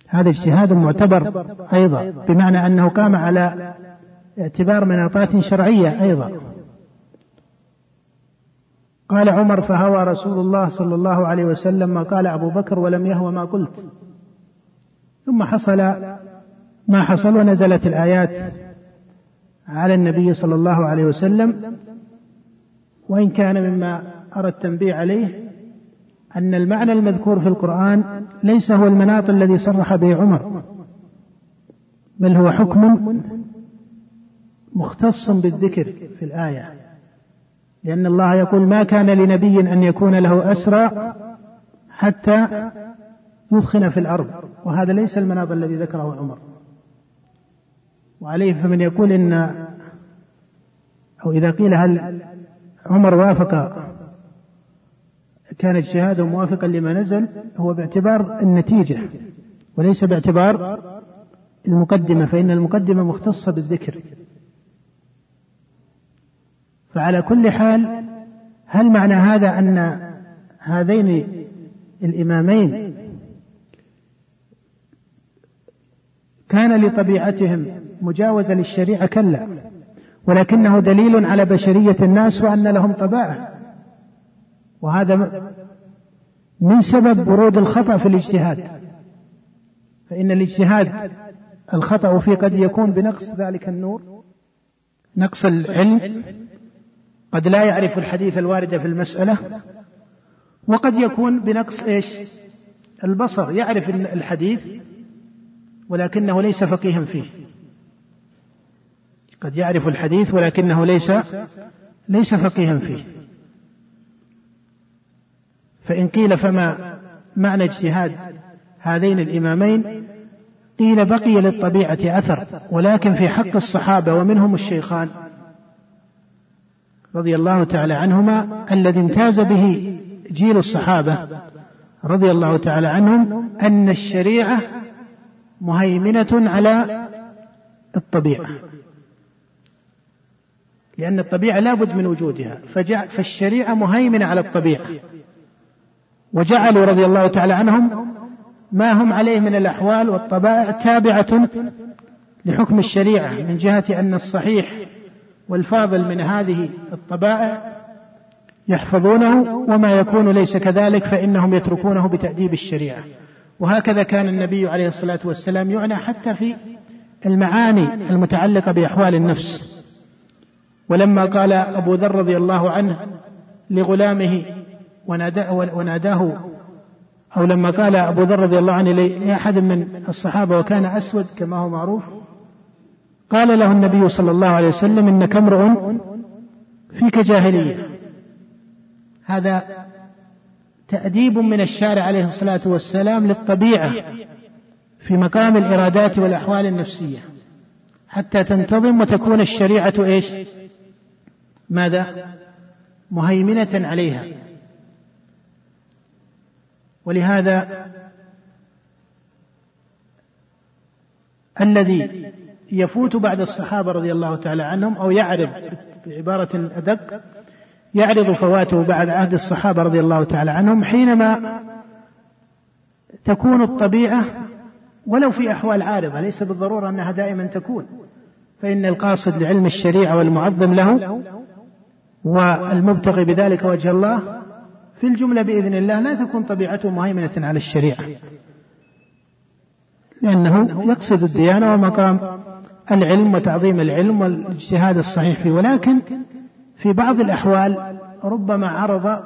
هذا اجتهاد معتبر أيضا بمعنى أنه قام على اعتبار مناطات شرعية أيضا. قال عمر فهوى رسول الله صلى الله عليه وسلم ما قال أبو بكر ولم يهوى ما قلت. ثم حصل ما حصل ونزلت الآيات على النبي صلى الله عليه وسلم. وإن كان مما أرى التنبيه عليه أن المعنى المذكور في القرآن ليس هو المناط الذي صرح به عمر بل هو حكم مختص بالذكر في الآية. لأن الله يقول ما كان لنبي أن يكون له أسرى حتى يثخن في الأرض وهذا ليس المناط الذي ذكره عمر. وعليه فمن يقول إن أو إذا قيل هل عمر وافق كان اجتهاده موافقا لما نزل هو باعتبار النتيجة وليس باعتبار المقدمة فإن المقدمة مختصة بالذكر. فعلى كل حال هل معنى هذا أن هذين الإمامين كان لطبيعتهم مجاوزة للشريعة كلا ولكنه دليل على بشرية الناس وأن لهم طبائع وهذا من سبب ورود الخطأ في الاجتهاد. فإن الاجتهاد الخطأ فيه قد يكون بنقص ذلك النور نقص العلم قد لا يعرف الحديث الوارد في المسألة وقد يكون بنقص إيش؟ البصر يعرف الحديث ولكنه ليس فقيها فيه. قد يعرف الحديث ولكنه ليس ليس فقيها فيه. فإن قيل فما معنى اجتهاد هذين الإمامين قيل بقي للطبيعة أثر ولكن في حق الصحابة ومنهم الشيخان رضي الله تعالى عنهما الذي امتاز به جيل الصحابة رضي الله تعالى عنهم أن الشريعة مهيمنة على الطبيعة. لأن الطبيعة لابد من وجودها. فالشريعة مهيمنة على الطبيعة. وجعلوا رضي الله تعالى عنهم ما هم عليه من الأحوال والطبائع تابعة لحكم الشريعة من جهة أن الصحيح والفاضل من هذه الطبائع يحفظونه وما يكون ليس كذلك فإنهم يتركونه بتأديب الشريعة. وهكذا كان النبي عليه الصلاة والسلام يعنى حتى في المعاني المتعلقة بأحوال النفس. ولما قال أبو ذر رضي الله عنه لغلامه وناداه أو لما قال أبو ذر رضي الله عنه لأحد من الصحابة وكان أسود كما هو معروف قال له النبي صلى الله عليه وسلم إنك امرؤ فيك جاهلية. هذا تأديب من الشارع عليه الصلاة والسلام للطبيعة في مقام الإرادات والأحوال النفسية حتى تنتظم وتكون الشريعة إيش؟ ماذا؟ مهيمنة عليها. ولهذا الذي يفوت بعد الصحابة رضي الله تعالى عنهم أو يعرض بعبارة أدق يعرض فواته بعد عهد الصحابة رضي الله تعالى عنهم حينما تكون الطبيعة ولو في أحوال عارضة ليس بالضرورة أنها دائما تكون. فإن القاصد لعلم الشريعة والمعظم له والمبتغي بذلك وجه الله في الجملة بإذن الله لا تكون طبيعته مهيمنة على الشريعة. لأنه يقصد الديانة ومقام العلم وتعظيم العلم والاجتهاد الصحيح فيه. ولكن في بعض الأحوال ربما عرض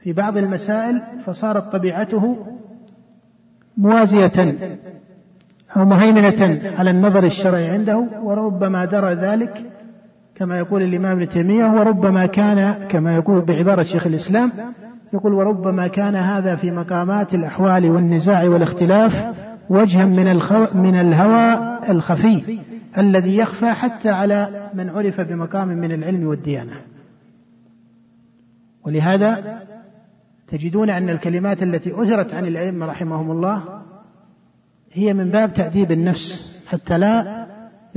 في بعض المسائل فصارت طبيعته موازية أو مهيمنة على النظر الشرعي عنده وربما درى ذلك كما يقول الإمام ابن تيمية وربما كان كما يقول بعبارة شيخ الإسلام يقول وربما كان هذا في مقامات الأحوال والنزاع والاختلاف وجها من الخو من الهوى الخفي الذي يخفى حتى على من عرف بمقام من العلم والديانة. ولهذا تجدون أن الكلمات التي أجرت عن الأئمة رحمهم الله هي من باب تأديب النفس حتى لا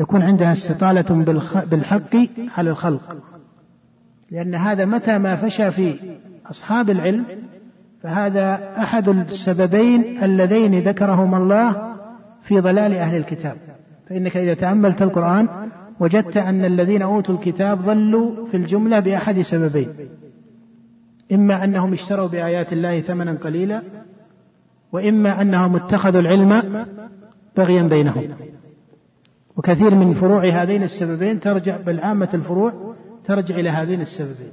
يكون عندها استطالة بالحق على الخلق. لأن هذا متى ما فشى في أصحاب العلم فهذا أحد السببين اللذين ذكرهما الله في ضلال أهل الكتاب. فإنك إذا تأملت القرآن وجدت أن الذين أوتوا الكتاب ضلوا في الجملة بأحد سببين. إما أنهم اشتروا بآيات الله ثمنا قليلا وإما أنهم اتخذوا العلم بغيا بينهم. وكثير من فروع هذين السببين ترجع بل عامة الفروع ترجع إلى هذين السببين.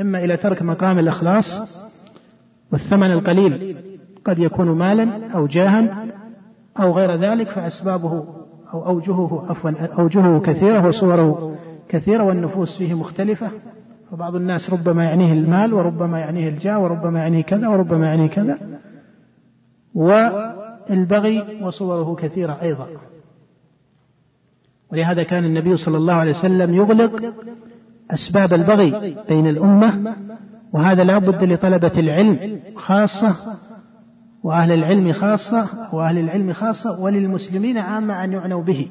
إما إلى ترك مقام الإخلاص والثمن القليل قد يكون مالا أو جاها أو غير ذلك فأسبابه أو أوجهه عفوا أوجهه كثيرة وصوره كثيرة والنفوس فيه مختلفة. فبعض الناس ربما يعنيه المال وربما يعنيه الجاه وربما يعنيه كذا وربما يعنيه كذا. والبغي وصوره كثيرة أيضا. ولهذا كان النبي صلى الله عليه وسلم يغلق أسباب البغي بين الأمة وهذا لا بد لطلبة العلم خاصة وأهل العلم خاصة وأهل العلم خاصة وللمسلمين عامة أن يعنوا به.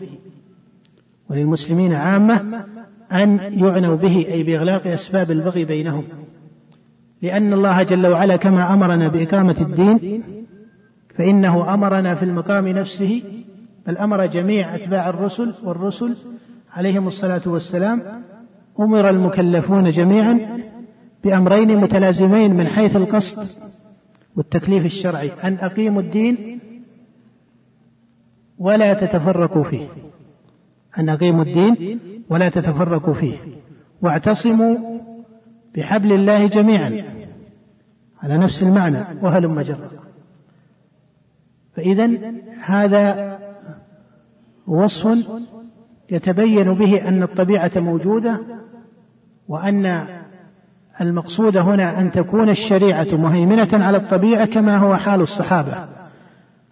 وللمسلمين عامة أن يعنوا به أي بإغلاق أسباب البغي بينهم. لأن الله جل وعلا كما أمرنا بإقامة الدين فإنه أمرنا في المقام نفسه بل أمر جميع أتباع الرسل والرسل عليهم الصلاة والسلام أمر المكلفون جميعا بأمرين متلازمين من حيث القصد والتكليف الشرعي أن أقيموا الدين ولا تتفرقوا فيه. أن أقيموا الدين ولا تتفرقوا فيه. واعتصموا بحبل الله جميعا على نفس المعنى وهلم جرا فإذا هذا وصف يتبين به أن الطبيعة موجودة وأن المقصود هنا أن تكون الشريعة مهيمنة على الطبيعة كما هو حال الصحابة.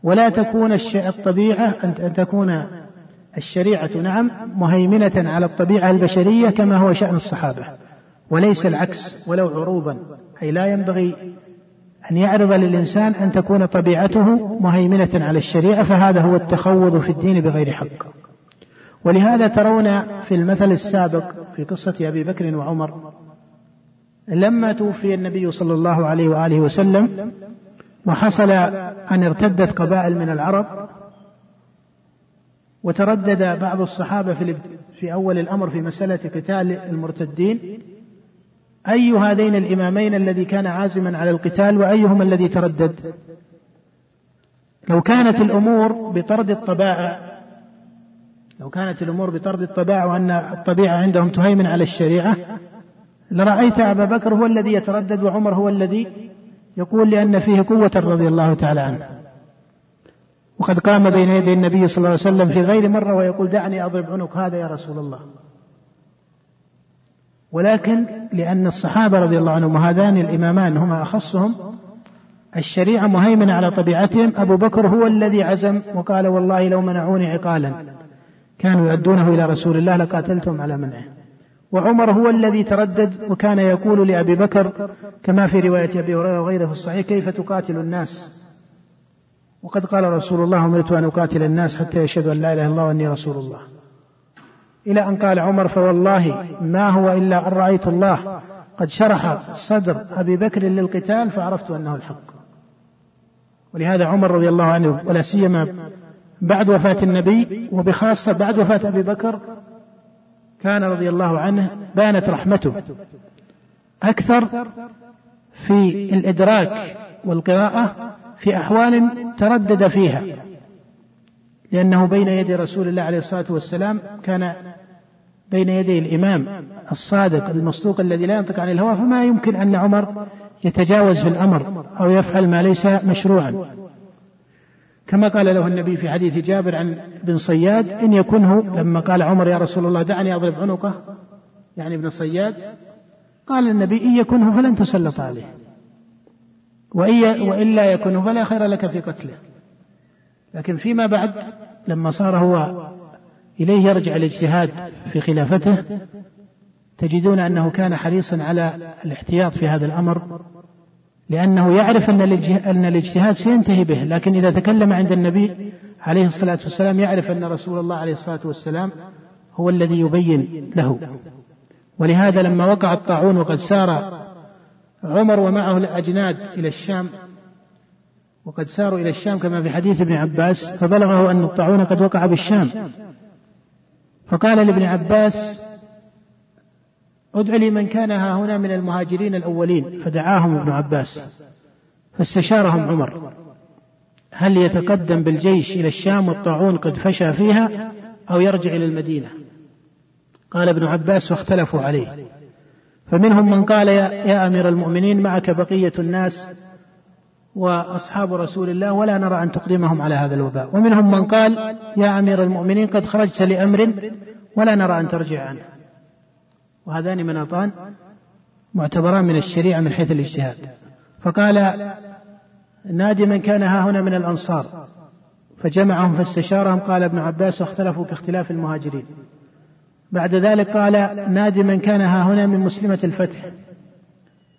ولا تكون الطبيعة أن تكون الشريعة نعم مهيمنة على الطبيعة البشرية كما هو شأن الصحابة. وليس العكس ولو عروضا. أي لا ينبغي أن يعرض للإنسان أن تكون طبيعته مهيمنة على الشريعة فهذا هو التخوض في الدين بغير حق. ولهذا ترون في المثل السابق في قصة أبي بكر وعمر لما توفي النبي صلى الله عليه وآله وسلم وحصل أن ارتدت قبائل من العرب وتردد بعض الصحابة في, في أول الأمر في مسألة قتال المرتدين أي هذين الإمامين الذي كان عازما على القتال وأيهما الذي تردد؟ لو كانت الأمور بطرد الطبائع لو كانت الأمور بطرد الطبائع وأن الطبيعة عندهم تهيمن على الشريعة لرأيت أبا بكر هو الذي يتردد وعمر هو الذي يقول لأن فيه قوة رضي الله تعالى عنه. وقد قام بين يدي النبي صلى الله عليه وسلم في غير مرة ويقول دعني أضرب عنق هذا يا رسول الله. ولكن لأن الصحابة رضي الله عنهم وهذان الإمامان هما أخصهم الشريعة مهيمنة على طبيعتهم أبو بكر هو الذي عزم وقال والله لو منعوني عقالا كانوا يؤدونه إلى رسول الله لقاتلتهم على منعه. وعمر هو الذي تردد وكان يقول لأبي بكر كما في رواية أبي هريرة وغيره في الصحيح كيف تقاتل الناس؟ وقد قال رسول الله أمرت أن أقاتل الناس حتى يشهدوا أن لا إله إلا الله وأني رسول الله. إلى أن قال عمر فوالله ما هو إلا أن رأيت الله. قد شرح صدر أبي بكر للقتال فعرفت أنه الحق. ولهذا عمر رضي الله عنه ولا سيما بعد وفاة النبي وبخاصة بعد وفاة أبي بكر كان رضي الله عنه بانت رحمته أكثر في الإدراك والقراءة في أحوال تردد فيها لأنه بين يدي رسول الله عليه الصلاة والسلام كان بين يدي الإمام الصادق المصدوق الذي لا ينطق عن الهوى فما يمكن أن عمر يتجاوز في الأمر أو يفعل ما ليس مشروعا. كما قال له النبي في حديث جابر عن بن صياد إن يكنه لما قال عمر يا رسول الله دعني أضرب عنقه يعني ابن صياد قال النبي إن يكنه فلن تسلط عليه وإلا يكنه فلا خير لك في قتله. لكن فيما بعد لما صار هو إليه يرجع الاجتهاد في خلافته تجدون أنه كان حريصا على الاحتياط في هذا الأمر لأنه يعرف أن أن الاجتهاد سينتهي به لكن إذا تكلم عند النبي عليه الصلاة والسلام يعرف أن رسول الله عليه الصلاة والسلام هو الذي يبين له. ولهذا لما وقع الطاعون وقد سار عمر ومعه الأجناد إلى الشام وقد ساروا إلى الشام كما في حديث ابن عباس فبلغه أن الطاعون قد وقع بالشام. فقال لابن عباس ادع لي من كان ها هنا من المهاجرين الأولين. فدعاهم ابن عباس فاستشارهم عمر. هل يتقدم بالجيش إلى الشام والطاعون قد فشى فيها أو يرجع إلى المدينة؟ قال ابن عباس فاختلفوا عليه. فمنهم من قال يا, يا أمير المؤمنين معك بقية الناس وأصحاب رسول الله ولا نرى أن تقدمهم على هذا الوباء. ومنهم من قال يا أمير المؤمنين قد خرجت لأمر ولا نرى أن ترجع عنه. وهذان مناطان معتبران من الشريعة من حيث الاجتهاد. فقال نادي من كان ها هنا من الأنصار. فجمعهم فاستشارهم قال ابن عباس واختلفوا كاختلاف المهاجرين. بعد ذلك قال نادي من كان ها هنا من مسلمة الفتح.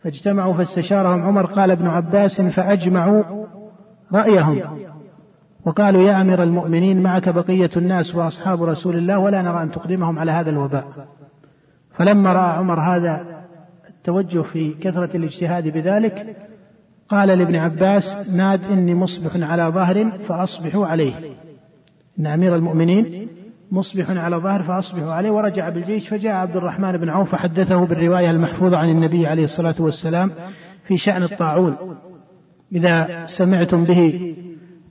فاجتمعوا فاستشارهم عمر قال ابن عباس فأجمعوا رأيهم. وقالوا يا أمير المؤمنين معك بقية الناس وأصحاب رسول الله ولا نرى أن تقدمهم على هذا الوباء. فلما رأى عمر هذا التوجه في كثرة الاجتهاد بذلك قال لابن عباس ناد إني مصبح على ظهر فأصبحوا عليه. إن أمير المؤمنين مصبح على ظهر فأصبحوا عليه ورجع بالجيش فجاء عبد الرحمن بن عوف فحدثه بالرواية المحفوظة عن النبي عليه الصلاة والسلام في شأن الطاعون. إذا سمعتم به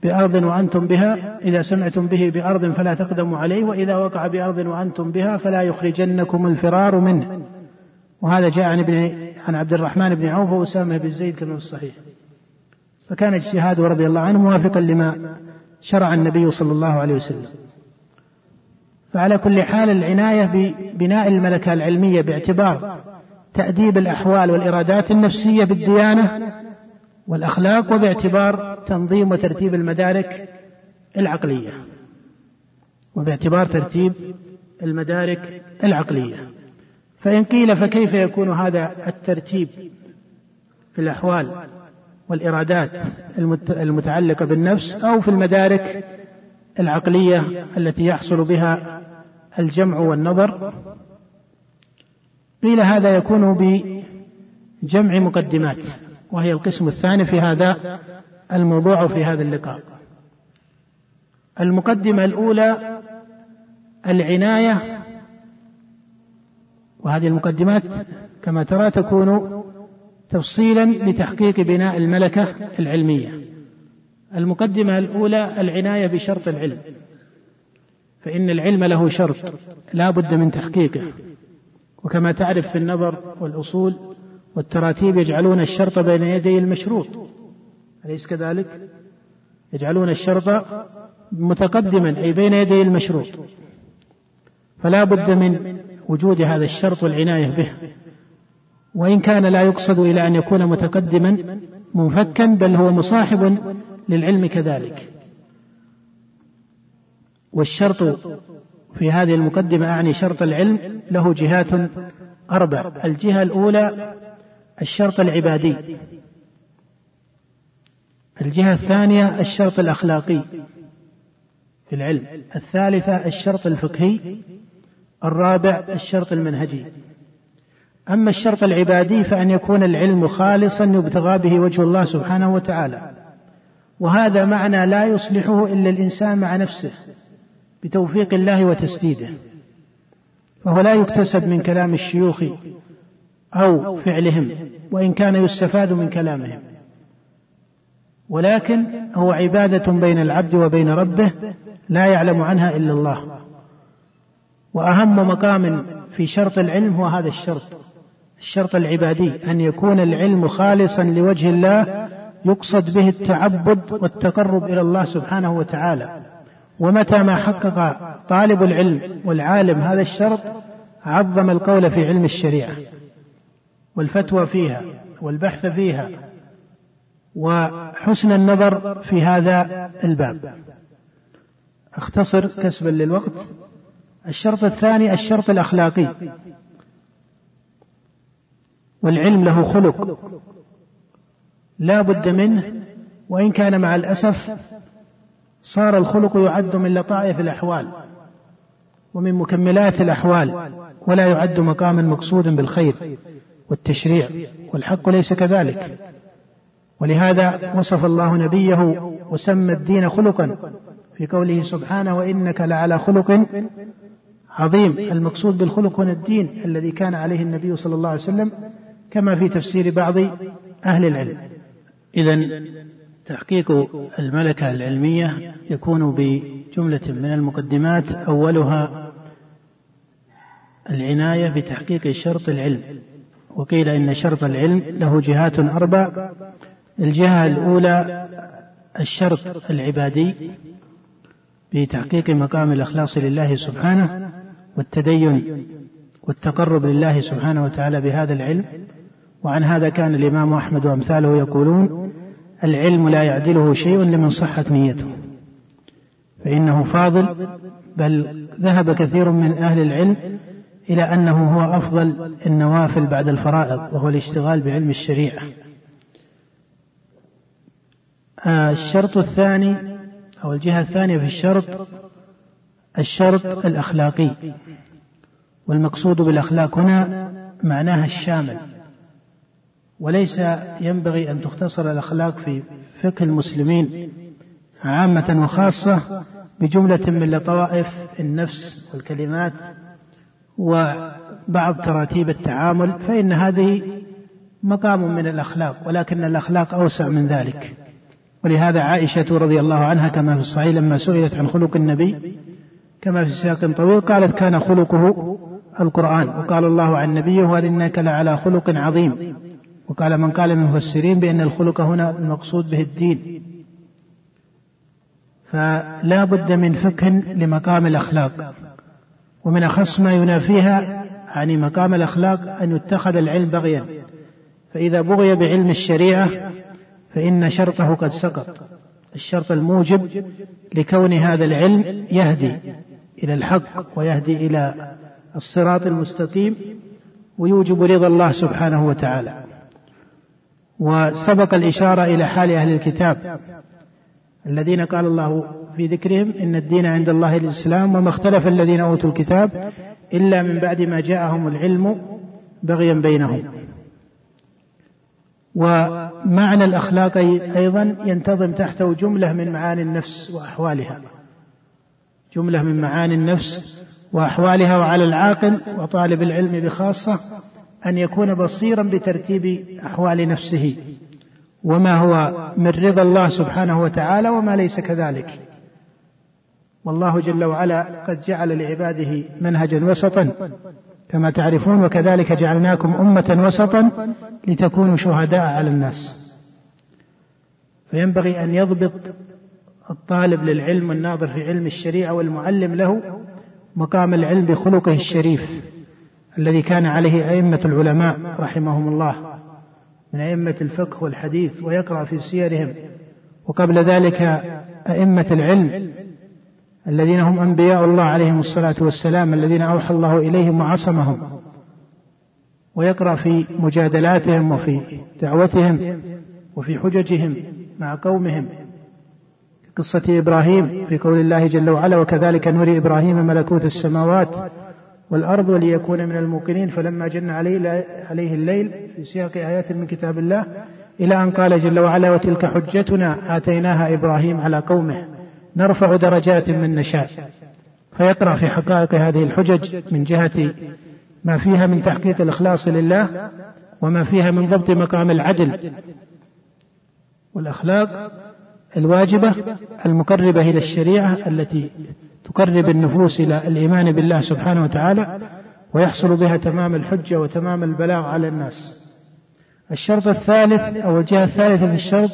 بأرض وأنتم بها إذا سمعتم به بأرض فلا تقدموا عليه وإذا وقع بأرض وأنتم بها فلا يخرجنكم الفرار منه. وهذا جاء عن ابن عن عبد الرحمن بن عوف وأسامة بن زيد كما في الصحيح. فكان اجتهاده رضي الله عنه موافقا لما شرع النبي صلى الله عليه وسلم. فعلى كل حال العناية ببناء الملكة العلمية باعتبار تأديب الأحوال والإرادات النفسية بالديانة والأخلاق وباعتبار تنظيم وترتيب المدارك العقلية. وباعتبار ترتيب المدارك العقلية. فإن قيل فكيف يكون هذا الترتيب في الأحوال والإرادات المتعلقة بالنفس أو في المدارك العقلية التي يحصل بها الجمع والنظر. قيل هذا يكون بجمع مقدمات وهي القسم الثاني في هذا الموضوع في هذا اللقاء. المقدمة الأولى العناية وهذه المقدمات كما ترى تكون تفصيلا لتحقيق بناء الملكة العلمية. المقدمة الأولى العناية بشرط العلم. فإن العلم له شرط لا بد من تحقيقه. وكما تعرف في النظر والأصول والتراتيب يجعلون الشرط بين يدي المشروط. أليس كذلك؟ يجعلون الشرط متقدما أي بين يدي المشروط. فلا بد من وجود هذا الشرط والعناية به. وإن كان لا يقصد إلى أن يكون متقدما منفكا بل هو مصاحب للعلم كذلك. والشرط في هذه المقدمة أعني شرط العلم له جهات أربع. الجهة الأولى الشرط العبادي. الجهة الثانية الشرط الأخلاقي في العلم. الثالثة الشرط الفقهي. الرابع الشرط المنهجي. أما الشرط العبادي فأن يكون العلم خالصا يبتغى به وجه الله سبحانه وتعالى. وهذا معنى لا يصلحه إلا الإنسان مع نفسه بتوفيق الله وتسديده. فهو لا يكتسب من كلام الشيوخ أو فعلهم وإن كان يستفاد من كلامهم. ولكن هو عبادة بين العبد وبين ربه لا يعلم عنها إلا الله. وأهم مقام في شرط العلم هو هذا الشرط الشرط العبادي أن يكون العلم خالصا لوجه الله يقصد به التعبد والتقرب إلى الله سبحانه وتعالى. ومتى ما حقق طالب العلم والعالم هذا الشرط عظم القول في علم الشريعة والفتوى فيها والبحث فيها وحسن النظر في هذا الباب. أختصر كسبا للوقت. الشرط الثاني الشرط الأخلاقي. والعلم له خلق. لا بد منه وإن كان مع الأسف صار الخلق يعد من لطائف الأحوال ومن مكملات الأحوال ولا يعد مقاما مقصودا بالخير والتشريع والحق ليس كذلك. ولهذا وصف الله نبيه وسمى الدين خلقا في قوله سبحانه وإنك لعلى خلق عظيم. المقصود بالخلق هنا الدين الذي كان عليه النبي صلى الله عليه وسلم كما في تفسير بعض أهل العلم. اذا تحقيق الملكة العلمية يكون بجملة من المقدمات أولها العناية بتحقيق شرط العلم. وقيل إن شرط العلم له جهات أربع. الجهة الأولى الشرط العبادي بتحقيق مقام الإخلاص لله سبحانه والتدين والتقرب لله سبحانه وتعالى بهذا العلم. وعن هذا كان الإمام أحمد وأمثاله يقولون العلم لا يعدله شيء لمن صحت نيته. فإنه فاضل بل ذهب كثير من أهل العلم إلى أنه هو أفضل النوافل بعد الفرائض وهو الاشتغال بعلم الشريعة. آه، الشرط الثاني أو الجهة الثانية في الشرط الشرط الأخلاقي. والمقصود بالأخلاق هنا معناها الشامل. وليس ينبغي أن تختصر الأخلاق في فقه المسلمين عامة وخاصة بجملة من لطائف النفس والكلمات وبعض تراتيب التعامل فإن هذه مقام من الأخلاق ولكن الأخلاق أوسع من ذلك. ولهذا عائشة رضي الله عنها كما في الصحيح لما سئلت عن خلق النبي كما في سياق طويل قالت كان خلقه القرآن وقال الله عن نبيه وهل إنك لعلى خلق عظيم وقال من قال من المفسرين بأن الخلق هنا المقصود به الدين. فلا بد من فقه لمقام الأخلاق. ومن أخص ما ينافيها عن مقام الأخلاق أن يتخذ العلم بغيا. فإذا بغي بعلم الشريعة فإن شرطه قد سقط. الشرط الموجب لكون هذا العلم يهدي إلى الحق ويهدي إلى الصراط المستقيم ويوجب رضا الله سبحانه وتعالى. وسبق الإشارة إلى حال أهل الكتاب. الذين قال الله في ذكرهم إن الدين عند الله الإسلام وما اختلف الذين أوتوا الكتاب إلا من بعد ما جاءهم العلم بغيا بينهم. ومعنى الأخلاق أيضا ينتظم تحته جملة من معاني النفس وأحوالها. جملة من معاني النفس وأحوالها وعلى العاقل وطالب العلم بخاصة أن يكون بصيرا بترتيب أحوال نفسه وما هو من رضا الله سبحانه وتعالى وما ليس كذلك. والله جل وعلا قد جعل لعباده منهجا وسطا كما تعرفون وكذلك جعلناكم أمة وسطا لتكونوا شهداء على الناس. فينبغي أن يضبط الطالب للعلم والناظر في علم الشريعة والمعلم له مقام العلم بخلقه الشريف. الذي كان عليه أئمة العلماء رحمهم الله من أئمة الفقه والحديث ويقرأ في سيرهم. وقبل ذلك أئمة العلم الذين هم أنبياء الله عليهم الصلاة والسلام الذين أوحى الله إليهم وعصمهم. ويقرأ في مجادلاتهم وفي دعوتهم وفي حججهم مع قومهم. قصة إبراهيم في قول الله جل وعلا وكذلك نري إبراهيم ملكوت السماوات والأرض وليكون من الموقنين. فلما جن عليه, عليه الليل في سياق آيات من كتاب الله إلى أن قال جل وعلا وتلك حجتنا آتيناها إبراهيم على قومه. نرفع درجات من نشاء. فيقرأ في حقائق هذه الحجج من جهة ما فيها من تحقيق الإخلاص لله وما فيها من ضبط مقام العدل. والأخلاق الواجبة المقربة إلى الشريعة التي تقرب النفوس إلى الإيمان بالله سبحانه وتعالى ويحصل بها تمام الحجة وتمام البلاغ على الناس. الشرط الثالث أو الجهة الثالثة في الشرط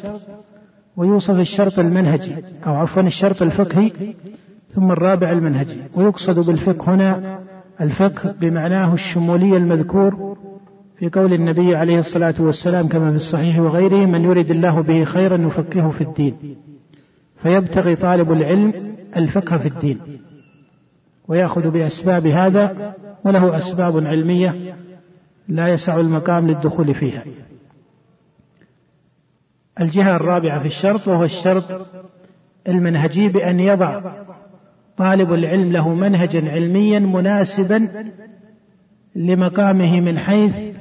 ويوصف الشرط المنهجي أو عفوا الشرط الفقهي ثم الرابع المنهجي. ويقصد بالفقه هنا الفقه بمعناه الشمولي المذكور في قول النبي عليه الصلاة والسلام كما في الصحيح وغيره من يريد الله به خيرا يفقهه في الدين. فيبتغي طالب العلم الفقه في الدين ويأخذ بأسباب هذا وله أسباب علمية لا يسع المقام للدخول فيها. الجهة الرابعة في الشرط وهو الشرط المنهجي بأن يضع طالب العلم له منهجا علميا مناسبا لمقامه من حيث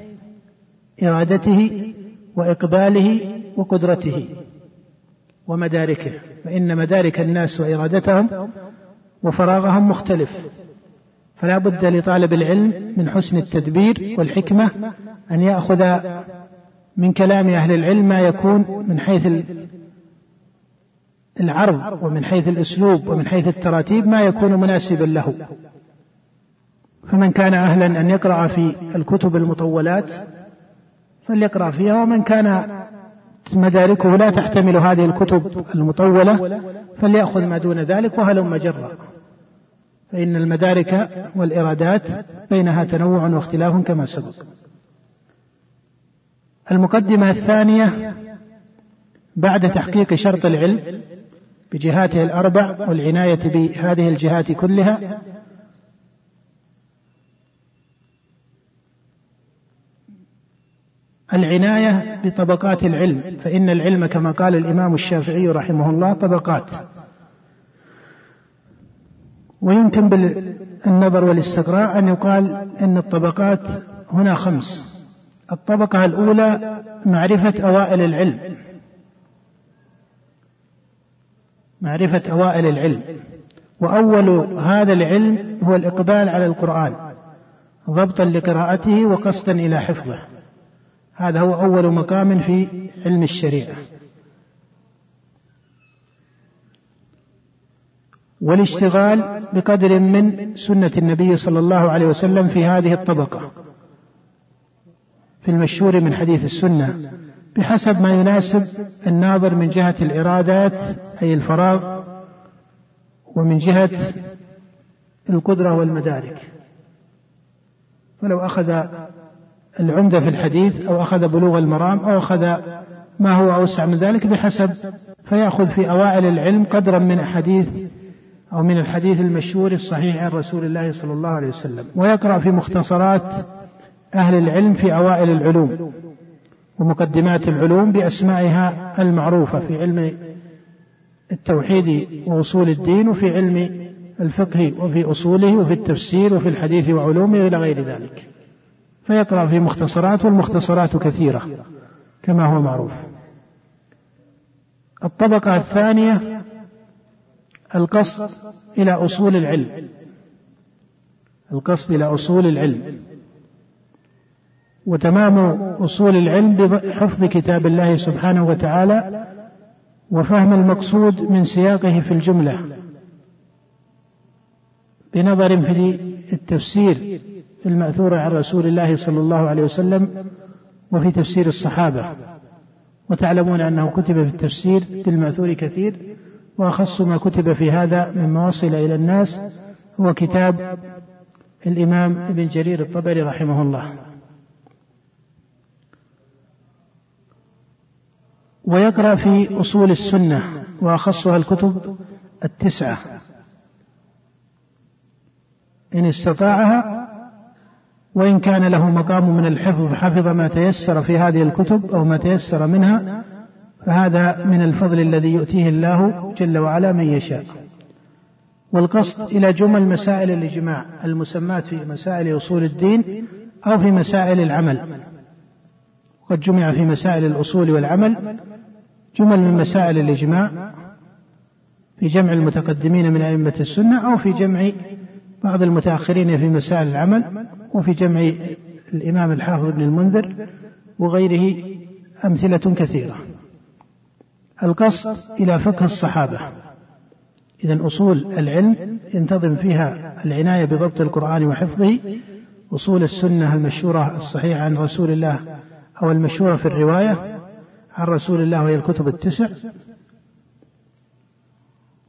إرادته وإقباله وقدرته. ومداركه فإن مدارك الناس وإرادتهم وفراغهم مختلف. فلا بد لطالب العلم من حسن التدبير والحكمة أن يأخذ من كلام أهل العلم ما يكون من حيث العرض ومن حيث الأسلوب ومن حيث التراتيب ما يكون مناسبا له. فمن كان أهلا أن يقرأ في الكتب المطولات فليقرأ فيها ومن كان مداركه لا تحتمل هذه الكتب المطولة فليأخذ ما دون ذلك وهلم جرا فإن المدارك والإرادات بينها تنوع واختلاف كما سبق. المقدمة الثانية بعد تحقيق شرط العلم بجهاته الأربع والعناية بهذه الجهات كلها العناية بطبقات العلم فإن العلم كما قال الإمام الشافعي رحمه الله طبقات. ويمكن بالنظر والاستقراء أن يقال أن الطبقات هنا خمس. الطبقة الأولى معرفة أوائل العلم. معرفة أوائل العلم. وأول هذا العلم هو الإقبال على القرآن ضبطا لقراءته وقصدا إلى حفظه. هذا هو أول مقام في علم الشريعة. والاشتغال بقدر من سنة النبي صلى الله عليه وسلم في هذه الطبقة. في المشهور من حديث السنة بحسب ما يناسب الناظر من جهة الإرادات أي الفراغ ومن جهة القدرة والمدارك. فلو أخذ العمدة في الحديث أو أخذ بلوغ المرام أو أخذ ما هو أوسع من ذلك بحسب فيأخذ في أوائل العلم قدرا من أحاديث أو من الحديث المشهور الصحيح عن رسول الله صلى الله عليه وسلم. ويقرأ في مختصرات أهل العلم في أوائل العلوم ومقدمات العلوم بأسمائها المعروفة في علم التوحيد وأصول الدين وفي علم الفقه وفي أصوله وفي التفسير وفي الحديث وعلومه إلى غير ذلك. فيقرأ في مختصرات والمختصرات كثيرة كما هو معروف. الطبقة الثانية القصد إلى أصول العلم. القصد إلى أصول العلم. وتمام أصول العلم بحفظ كتاب الله سبحانه وتعالى وفهم المقصود من سياقه في الجملة. بنظر في التفسير المأثور عن رسول الله صلى الله عليه وسلم وفي تفسير الصحابة. وتعلمون أنه كتب في التفسير بالمأثور كثير وأخص ما كتب في هذا مما وصل إلى الناس هو كتاب الإمام ابن جرير الطبري رحمه الله. ويقرأ في أصول السنة وأخصها الكتب التسعة. إن استطاعها وإن كان له مقام من الحفظ حفظ ما تيسر في هذه الكتب أو ما تيسر منها فهذا من الفضل الذي يؤتيه الله جل وعلا من يشاء. والقصد إلى جمل مسائل الإجماع المسمات في مسائل أصول الدين أو في مسائل العمل. قد جمع في مسائل الأصول والعمل جمل من مسائل الإجماع في جمع المتقدمين من أئمة السنة أو في جمع بعض المتأخرين في مسائل العمل وفي جمع الإمام الحافظ ابن المنذر وغيره أمثلة كثيرة. القصد إلى فقه الصحابة. إذا أصول العلم ينتظم فيها العناية بضبط القرآن وحفظه أصول السنة المشهورة الصحيحة عن رسول الله أو المشهورة في الرواية عن رسول الله وهي الكتب التسع.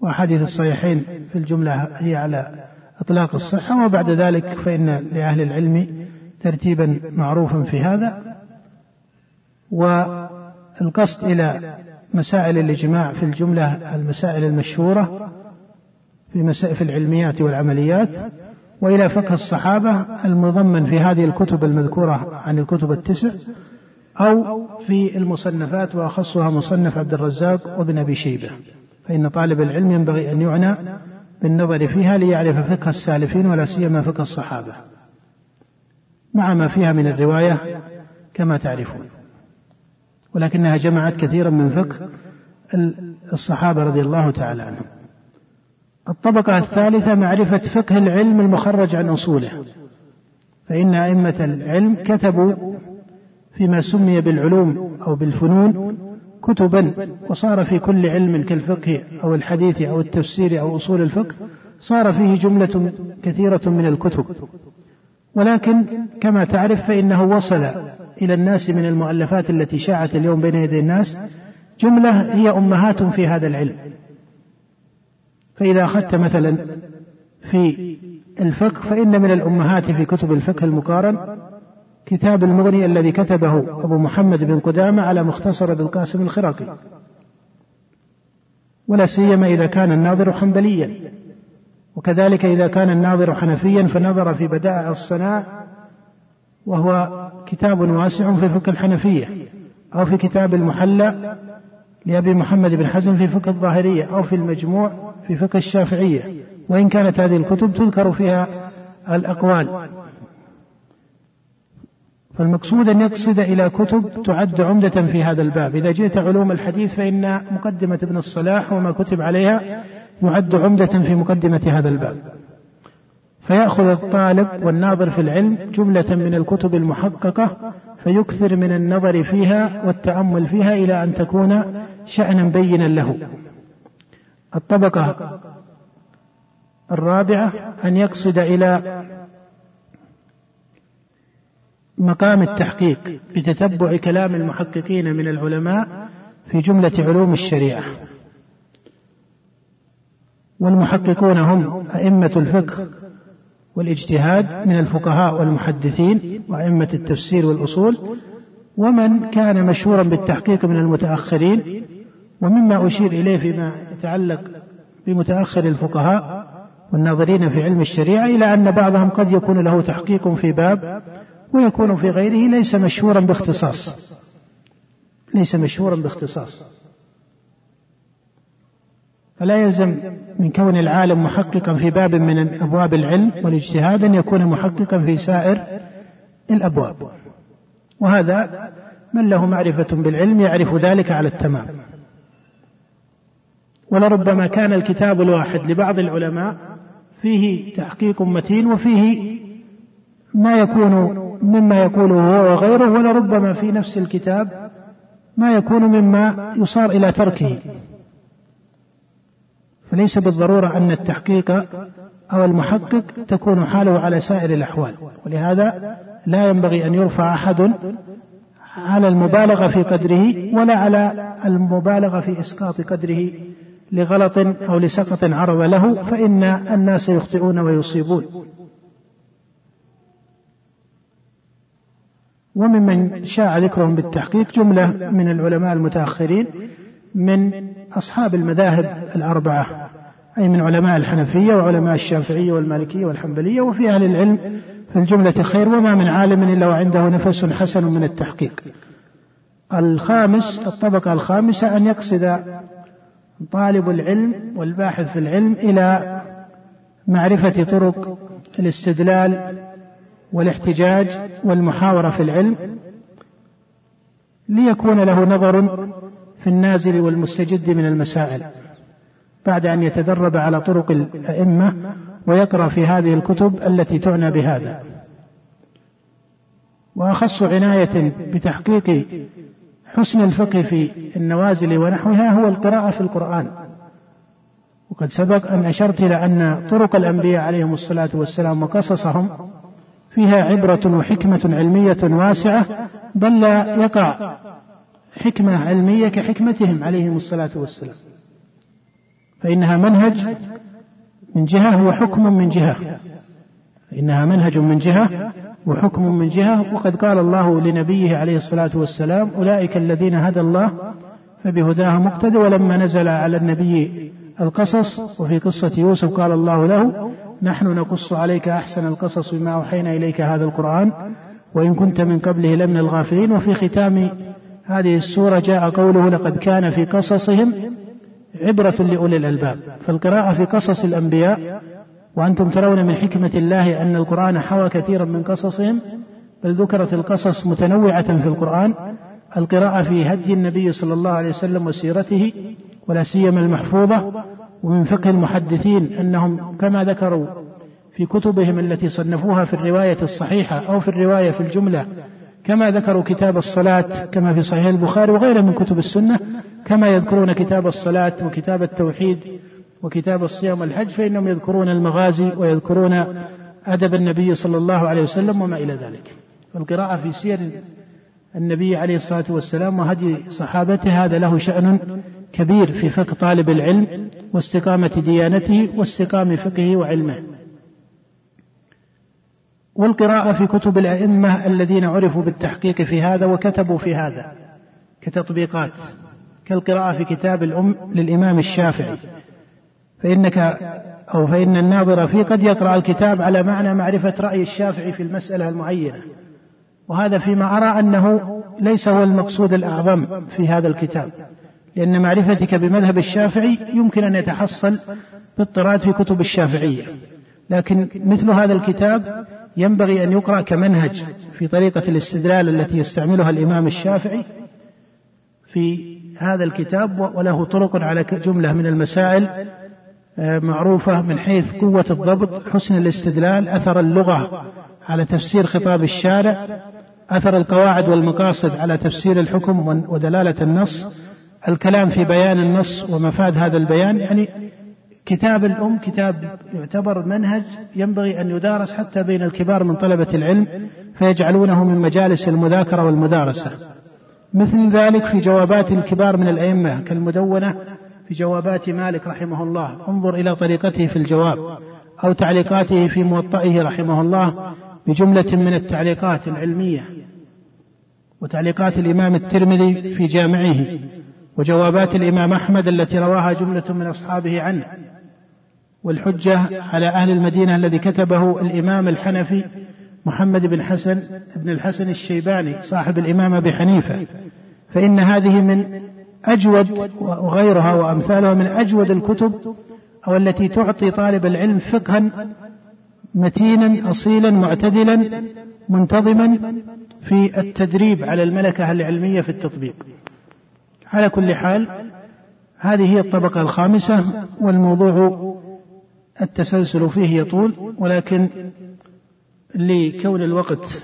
وأحاديث الصحيحين في الجملة هي على إطلاق الصحة وبعد ذلك فإن لأهل العلم ترتيبا معروفا في هذا. والقصد إلى مسائل الإجماع في الجملة المسائل المشهورة في مسائل في العلميات والعمليات وإلى فقه الصحابة المضمن في هذه الكتب المذكورة عن الكتب التسع أو في المصنفات وأخصها مصنف عبد الرزاق وابن أبي شيبة. فإن طالب العلم ينبغي أن يعنى بالنظر فيها ليعرف فقه السالفين ولا سيما فقه الصحابة. مع ما فيها من الرواية كما تعرفون. ولكنها جمعت كثيرا من فقه الصحابة رضي الله تعالى عنهم. الطبقة الثالثة معرفة فقه العلم المخرج عن أصوله. فإن أئمة العلم كتبوا فيما سمي بالعلوم أو بالفنون كتبا وصار في كل علم كالفقه أو الحديث أو التفسير أو أصول الفقه صار فيه جملة كثيرة من الكتب. ولكن كما تعرف فإنه وصل إلى الناس من المؤلفات التي شاعت اليوم بين يدي الناس جملة هي أمهات في هذا العلم. فإذا أخذت مثلا في الفقه فإن من الأمهات في كتب الفقه المقارن كتاب المغني الذي كتبه أبو محمد بن قدامة على مختصر ابن القاسم الخراقي. ولا سيما إذا كان الناظر حنبليا. وكذلك إذا كان الناظر حنفيا فنظر في بدائع الصناع وهو كتاب واسع في فقه الحنفية أو في كتاب المحلى لأبي محمد بن حزم في فقه الظاهرية أو في المجموع في فقه الشافعية. وإن كانت هذه الكتب تذكر فيها الأقوال. فالمقصود أن يقصد إلى كتب تعد عمدة في هذا الباب. إذا جئت علوم الحديث فإن مقدمة ابن الصلاح وما كتب عليها يعد عمدة في مقدمة هذا الباب. فيأخذ الطالب والناظر في العلم جملة من الكتب المحققة فيكثر من النظر فيها والتأمل فيها إلى أن تكون شأنا بينا له. الطبقة الرابعة أن يقصد إلى مقام التحقيق بتتبع كلام المحققين من العلماء في جملة علوم الشريعة. والمحققون هم أئمة الفقه والاجتهاد من الفقهاء والمحدثين وأئمة التفسير والأصول ومن كان مشهورا بالتحقيق من المتأخرين ومما أشير إليه فيما يتعلق بمتأخر الفقهاء والناظرين في علم الشريعة إلى أن بعضهم قد يكون له تحقيق في باب ويكون في غيره ليس مشهورا باختصاص. ليس مشهورا باختصاص. فلا يلزم من كون العالم محققا في باب من أبواب العلم والاجتهاد أن يكون محققا في سائر الأبواب. وهذا من له معرفة بالعلم يعرف ذلك على التمام. ولربما كان الكتاب الواحد لبعض العلماء فيه تحقيق متين وفيه ما يكون مما يقوله هو وغيره ولربما في نفس الكتاب ما يكون مما يصار إلى تركه. فليس بالضرورة أن التحقيق أو المحقق تكون حاله على سائر الأحوال. ولهذا لا ينبغي أن يرفع أحد على المبالغة في قدره ولا على المبالغة في إسقاط قدره لغلط أو لسقط عرض له فإن الناس يخطئون ويصيبون. وممن شاع ذكرهم بالتحقيق جملة من العلماء المتأخرين من أصحاب المذاهب الأربعة أي من علماء الحنفية وعلماء الشافعية والمالكية والحنبلية وفي أهل العلم في الجمله خير وما من عالم إلا وعنده نفس حسن من التحقيق. الخامس الطبقة الخامسة أن يقصد طالب العلم والباحث في العلم إلى معرفة طرق الاستدلال والاحتجاج والمحاورة في العلم ليكون له نظر في النازل والمستجد من المسائل بعد أن يتدرب على طرق الأئمة ويقرأ في هذه الكتب التي تعنى بهذا. وأخص عناية بتحقيق حسن الفقه في النوازل ونحوها هو القراءة في القرآن. وقد سبق أن أشرت إلى أن طرق الأنبياء عليهم الصلاة والسلام وقصصهم فيها عبرة وحكمة علمية واسعة بل لا يقع حكمة علمية كحكمتهم عليهم الصلاة والسلام. فإنها منهج من جهة وحكم من جهة. إنها منهج من جهة وحكم من جهة. وقد قال الله لنبيه عليه الصلاة والسلام أولئك الذين هدى الله فبهداه مقتدى ولما نزل على النبي القصص وفي قصة يوسف قال الله له نحن نقص عليك أحسن القصص بما أوحينا إليك هذا القرآن وإن كنت من قبله لمن الغافلين. وفي ختام هذه السورة جاء قوله لقد كان في قصصهم عبرة لأولي الألباب. فالقراءة في قصص الأنبياء وأنتم ترون من حكمة الله أن القرآن حوى كثيرا من قصصهم بل ذكرت القصص متنوعة في القرآن. القراءة في هدي النبي صلى الله عليه وسلم وسيرته ولا سيما المحفوظة ومن فقه المحدثين أنهم كما ذكروا في كتبهم التي صنفوها في الرواية الصحيحة أو في الرواية في الجملة كما ذكروا كتاب الصلاة كما في صحيح البخاري وغيره من كتب السنة كما يذكرون كتاب الصلاة وكتاب التوحيد وكتاب الصيام والحج فإنهم يذكرون المغازي ويذكرون أدب النبي صلى الله عليه وسلم وما إلى ذلك. القراءة في سير النبي عليه الصلاة والسلام وهدي صحابته هذا له شأن كبير في فقه طالب العلم واستقامة ديانته واستقام فقهه وعلمه. والقراءة في كتب الأئمة الذين عرفوا بالتحقيق في هذا وكتبوا في هذا كتطبيقات كالقراءة في كتاب الأم للإمام الشافعي. فإنك أو فإن الناظر فيه قد يقرأ الكتاب على معنى معرفة رأي الشافعي في المسألة المعينة. وهذا فيما أرى أنه ليس هو المقصود الأعظم في هذا الكتاب. لأن معرفتك بمذهب الشافعي يمكن أن يتحصل باضطراد في كتب الشافعية. لكن مثل هذا الكتاب ينبغي أن يقرأ كمنهج في طريقة الاستدلال التي يستعملها الإمام الشافعي في هذا الكتاب وله طرق على جملة من المسائل آه، معروفة من حيث قوة الضبط حسن الاستدلال أثر اللغة على تفسير خطاب الشارع أثر القواعد والمقاصد على تفسير الحكم ودلالة النص. الكلام في بيان النص ومفاد هذا البيان يعني كتاب الأم كتاب يعتبر منهج ينبغي أن يدارس حتى بين الكبار من طلبة العلم فيجعلونه من مجالس المذاكرة والمدارسة. مثل ذلك في جوابات الكبار من الأئمة كالمدونة في جوابات مالك رحمه الله. انظر إلى طريقته في الجواب أو تعليقاته في موطئه رحمه الله بجملة من التعليقات العلمية وتعليقات الإمام الترمذي في جامعه. وجوابات الإمام أحمد التي رواها جملة من أصحابه عنه. والحجة على أهل المدينة الذي كتبه الإمام الحنفي محمد بن حسن بن الحسن الشيباني صاحب الإمام أبي حنيفة. فإن هذه من أجود وغيرها وأمثالها من أجود الكتب أو التي تعطي طالب العلم فقها متينا أصيلا معتدلا منتظما في التدريب على الملكة العلمية في التطبيق. على كل حال هذه هي الطبقة الخامسة والموضوع التسلسل فيه يطول ولكن لكون الوقت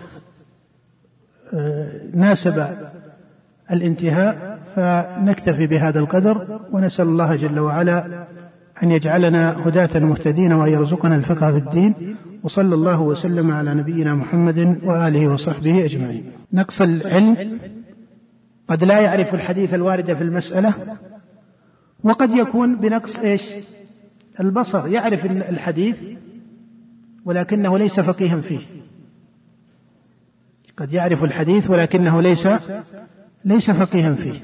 آه، ناسب الانتهاء فنكتفي بهذا القدر ونسأل الله جل وعلا أن يجعلنا هداة مهتدين وأن يرزقنا الفقه في الدين وصلى الله وسلم على نبينا محمد وآله وصحبه أجمعين. نقص العلم قد لا يعرف الحديث الوارد في المسألة وقد يكون بنقص إيش؟ البصر يعرف الحديث ولكنه ليس فقيها فيه. قد يعرف الحديث ولكنه ليس ليس فقيها فيه.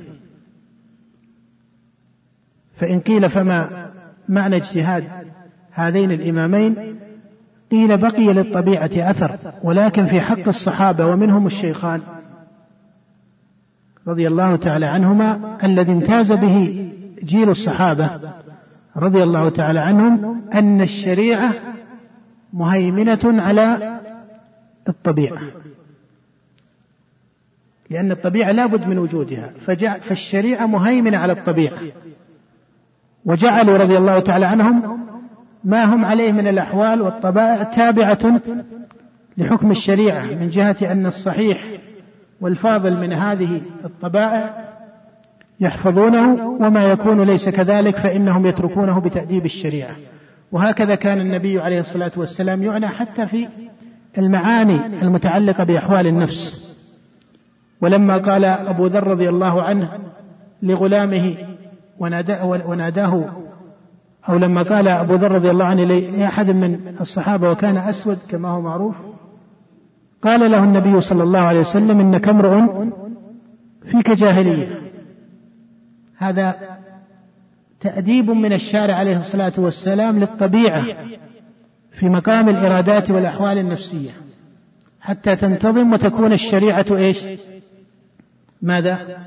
فإن قيل فما معنى اجتهاد هذين الإمامين قيل بقي للطبيعة أثر ولكن في حق الصحابة ومنهم الشيخان. رضي الله تعالى عنهما الذي امتاز به جيل الصحابة رضي الله تعالى عنهم أن الشريعة مهيمنة على الطبيعة. لأن الطبيعة لابد من وجودها. فالشريعة مهيمنة على الطبيعة. وجعلوا رضي الله تعالى عنهم ما هم عليه من الأحوال والطبائع تابعة لحكم الشريعة من جهة أن الصحيح والفاضل من هذه الطبائع يحفظونه وما يكون ليس كذلك فإنهم يتركونه بتأديب الشريعة. وهكذا كان النبي عليه الصلاة والسلام يعنى حتى في المعاني المتعلقة بأحوال النفس. ولما قال أبو ذر رضي الله عنه لغلامه وناداه أو لما قال أبو ذر رضي الله عنه لأحد من الصحابة وكان أسود كما هو معروف قال له النبي صلى الله عليه وسلم إنك امرؤ فيك جاهلية. هذا تأديب من الشارع عليه الصلاة والسلام للطبيعة في مقام الإرادات والأحوال النفسية. حتى تنتظم وتكون الشريعة إيش؟ ماذا؟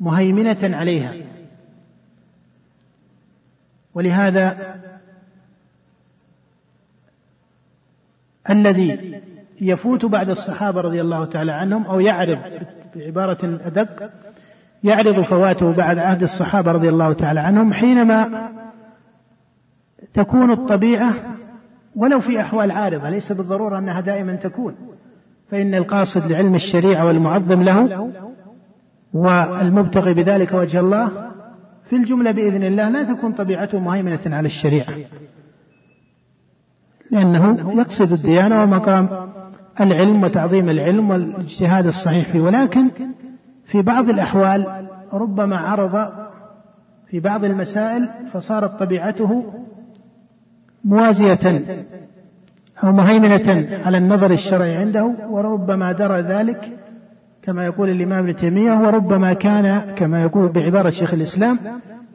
مهيمنة عليها. ولهذا الذي يفوت بعد الصحابة رضي الله تعالى عنهم أو يعرض بعبارة أدق يعرض فواته بعد عهد الصحابة رضي الله تعالى عنهم حينما تكون الطبيعة ولو في أحوال عارضة ليس بالضرورة أنها دائما تكون فإن القاصد لعلم الشريعة والمعظم له والمبتغي بذلك وجه الله في الجملة بإذن الله لا تكون طبيعته مهيمنة على الشريعة لأنه يقصد الديانة ومقام العلم وتعظيم العلم والاجتهاد الصحيح فيه. ولكن في بعض الأحوال ربما عرض في بعض المسائل فصارت طبيعته موازية أو مهيمنة على النظر الشرعي عنده وربما درى ذلك كما يقول الإمام ابن تيمية وربما كان كما يقول بعبارة شيخ الإسلام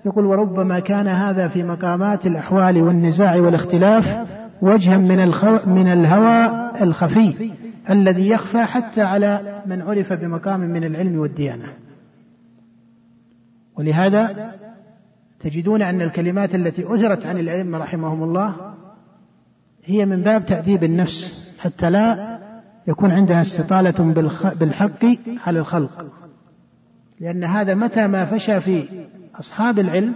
يقول وربما كان هذا في مقامات الأحوال والنزاع والاختلاف وجها من الخو من الهوى الخفي الذي يخفى حتى على من عرف بمقام من العلم والديانة. ولهذا تجدون أن الكلمات التي أجرت عن الأئمة رحمهم الله هي من باب تأديب النفس حتى لا يكون عندها استطالة بالحق على الخلق. لأن هذا متى ما فشى في أصحاب العلم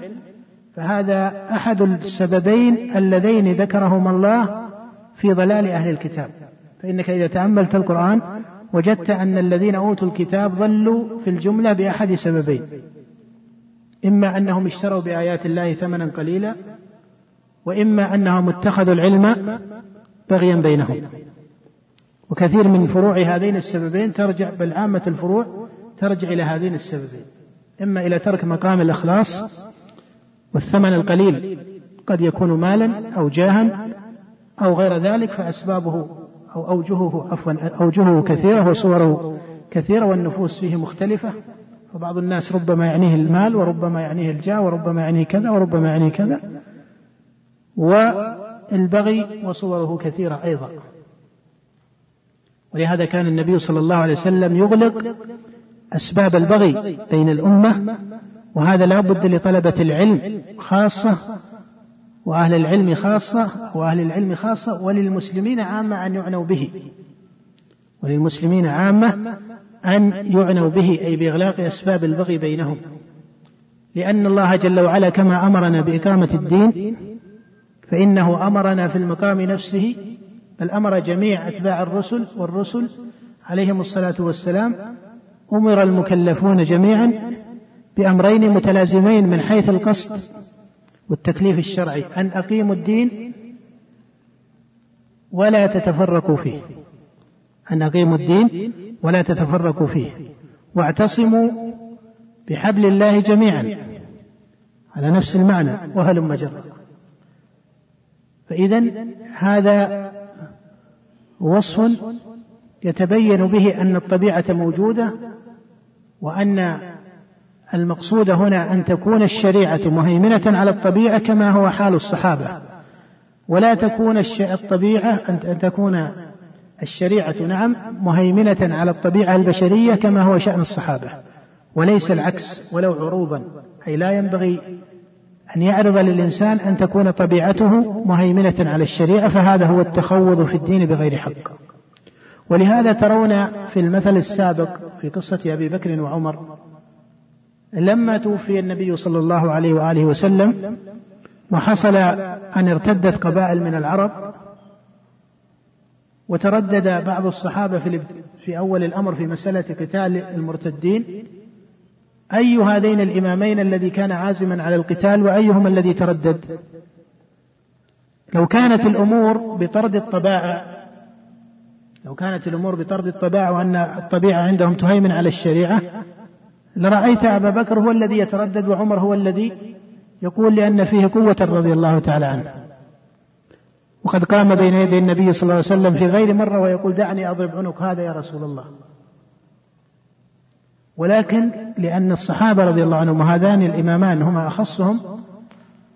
فهذا أحد السببين اللذين ذكرهما الله في ضلال أهل الكتاب. فإنك إذا تأملت القرآن وجدت أن الذين أوتوا الكتاب ضلوا في الجملة بأحد سببين. إما أنهم اشتروا بآيات الله ثمنا قليلا وإما أنهم اتخذوا العلم بغيا بينهم. وكثير من فروع هذين السببين ترجع بل عامة الفروع ترجع إلى هذين السببين. إما إلى ترك مقام الإخلاص والثمن القليل قد يكون مالا أو جاها أو غير ذلك فأسبابه أو أوجهه عفوا أوجهه كثيرة وصوره كثيرة والنفوس فيه مختلفة. فبعض الناس ربما يعنيه المال وربما يعنيه الجاه وربما يعنيه كذا وربما يعنيه كذا. والبغي وصوره كثيرة أيضا. ولهذا كان النبي صلى الله عليه وسلم يغلق أسباب البغي بين الأمة وهذا لا بد لطلبة العلم خاصة وأهل العلم خاصة وأهل العلم خاصة وللمسلمين عامة أن يعنوا به. وللمسلمين عامة أن يعنوا به أي بإغلاق أسباب البغي بينهم. لأن الله جل وعلا كما أمرنا بإقامة الدين فإنه أمرنا في المقام نفسه بل أمر جميع أتباع الرسل والرسل عليهم الصلاة والسلام أمر المكلفون جميعا بأمرين متلازمين من حيث القصد والتكليف الشرعي أن أقيموا الدين ولا تتفرقوا فيه. أن أقيموا الدين ولا تتفرقوا فيه. واعتصموا بحبل الله جميعا. على نفس المعنى وهلم جرا فإذا هذا وصف يتبين به أن الطبيعة موجودة وأن المقصود هنا أن تكون الشريعة مهيمنة على الطبيعة كما هو حال الصحابة. ولا تكون الطبيعة أن تكون الشريعة نعم مهيمنة على الطبيعة البشرية كما هو شأن الصحابة. وليس العكس ولو عروبا أي لا ينبغي أن يعرض للإنسان أن تكون طبيعته مهيمنة على الشريعة فهذا هو التخوض في الدين بغير حق. ولهذا ترون في المثل السابق في قصة أبي بكر وعمر لما توفي النبي صلى الله عليه وآله وسلم وحصل أن ارتدت قبائل من العرب وتردد بعض الصحابة في, في أول الأمر في مسألة قتال المرتدين أي هذين الإمامين الذي كان عازما على القتال وأيهما الذي تردد؟ لو كانت الأمور بطرد الطبائع لو كانت الأمور بطرد الطبائع وأن الطبيعة عندهم تهيمن على الشريعة لرأيت أبا بكر هو الذي يتردد وعمر هو الذي يقول لأن فيه قوة رضي الله تعالى عنه. وقد قام بين يدي النبي صلى الله عليه وسلم في غير مرة ويقول دعني أضرب عنق هذا يا رسول الله. ولكن لأن الصحابة رضي الله عنهم وهذان الإمامان هما أخصهم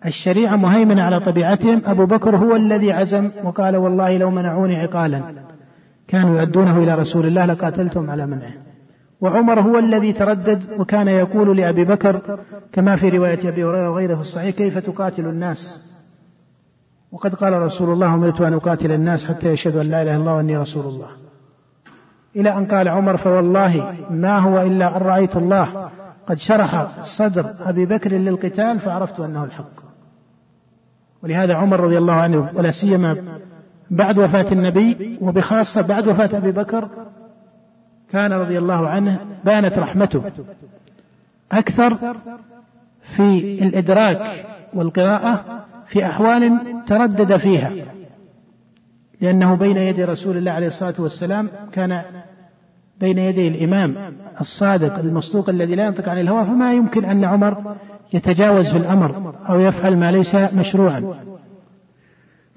الشريعة مهيمنة على طبيعتهم أبو بكر هو الذي عزم وقال والله لو منعوني عقالا كانوا يؤدونه إلى رسول الله لقاتلتهم على منعه. وعمر هو الذي تردد وكان يقول لأبي بكر كما في رواية أبي هريرة وغيره في الصحيح كيف تقاتل الناس؟ وقد قال رسول الله أمرت أن أقاتل الناس حتى يشهدوا أن لا إله إلا الله وأني رسول الله. إلى أن قال عمر فوالله ما هو إلا أن رأيت الله قد شرح صدر أبي بكر للقتال فعرفت أنه الحق. ولهذا عمر رضي الله عنه ولا سيما بعد وفاة النبي وبخاصة بعد وفاة أبي بكر كان رضي الله عنه بانت رحمته. أكثر في الإدراك والقراءة في أحوال تردد فيها لأنه بين يدي رسول الله عليه الصلاة والسلام كان بين يدي الإمام الصادق المصدوق الذي لا ينطق عن الهوى فما يمكن أن عمر يتجاوز في الأمر أو يفعل ما ليس مشروعا.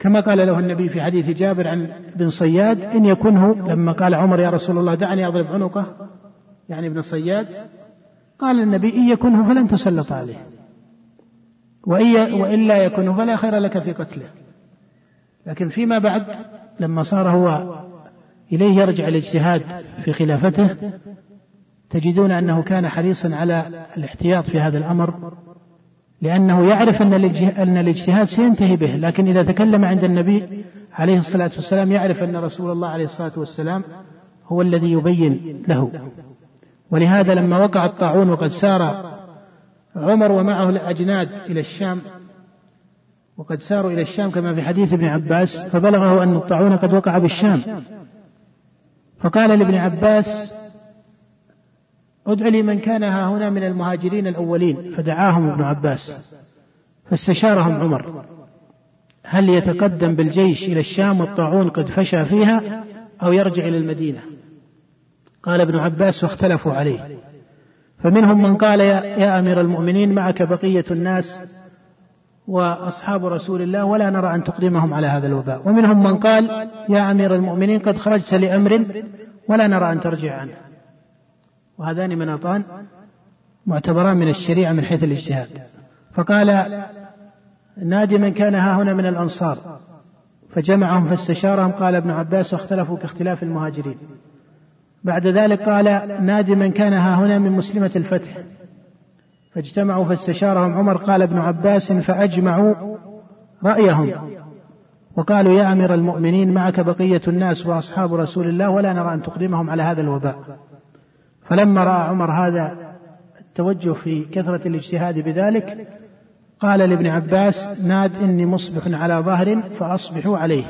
كما قال له النبي في حديث جابر عن بن صياد إن يكنه لما قال عمر يا رسول الله دعني أضرب عنقه. يعني ابن صياد قال النبي إن يكنه فلن تسلط عليه وإلا يكنه فلا خير لك في قتله. لكن فيما بعد لما صار هو إليه يرجع الاجتهاد في خلافته تجدون أنه كان حريصا على الاحتياط في هذا الأمر. لأنه يعرف أن الاجتهاد سينتهي به لكن إذا تكلم عند النبي عليه الصلاة والسلام يعرف أن رسول الله عليه الصلاة والسلام هو الذي يبين له. ولهذا لما وقع الطاعون وقد سار عمر ومعه الأجناد إلى الشام وقد ساروا إلى الشام كما في حديث ابن عباس فبلغه أن الطاعون قد وقع بالشام. فقال لابن عباس ادع لي من كان ها هنا من المهاجرين الأولين. فدعاهم ابن عباس. فاستشارهم عمر. هل يتقدم بالجيش إلى الشام والطاعون قد فشى فيها أو يرجع إلى المدينة؟ قال ابن عباس واختلفوا عليه. فمنهم من قال يا, يا أمير المؤمنين معك بقية الناس وأصحاب رسول الله ولا نرى أن تقدمهم على هذا الوباء. ومنهم من قال يا أمير المؤمنين قد خرجت لأمر ولا نرى أن ترجع عنه. وهذان مناطان معتبران من الشريعة من حيث الاجتهاد. فقال نادي من كان ها هنا من الأنصار. فجمعهم فاستشارهم قال ابن عباس واختلفوا كاختلاف المهاجرين. بعد ذلك قال نادي من كان ها هنا من مسلمة الفتح. فاجتمعوا فاستشارهم. عمر قال ابن عباس فأجمعوا رأيهم. وقالوا يا أمير المؤمنين معك بقية الناس وأصحاب رسول الله ولا نرى أن تقدمهم على هذا الوباء. فلما رأى عمر هذا التوجه في كثرة الاجتهاد بذلك قال لابن عباس ناد إني مصبح على ظهر فأصبحوا عليه.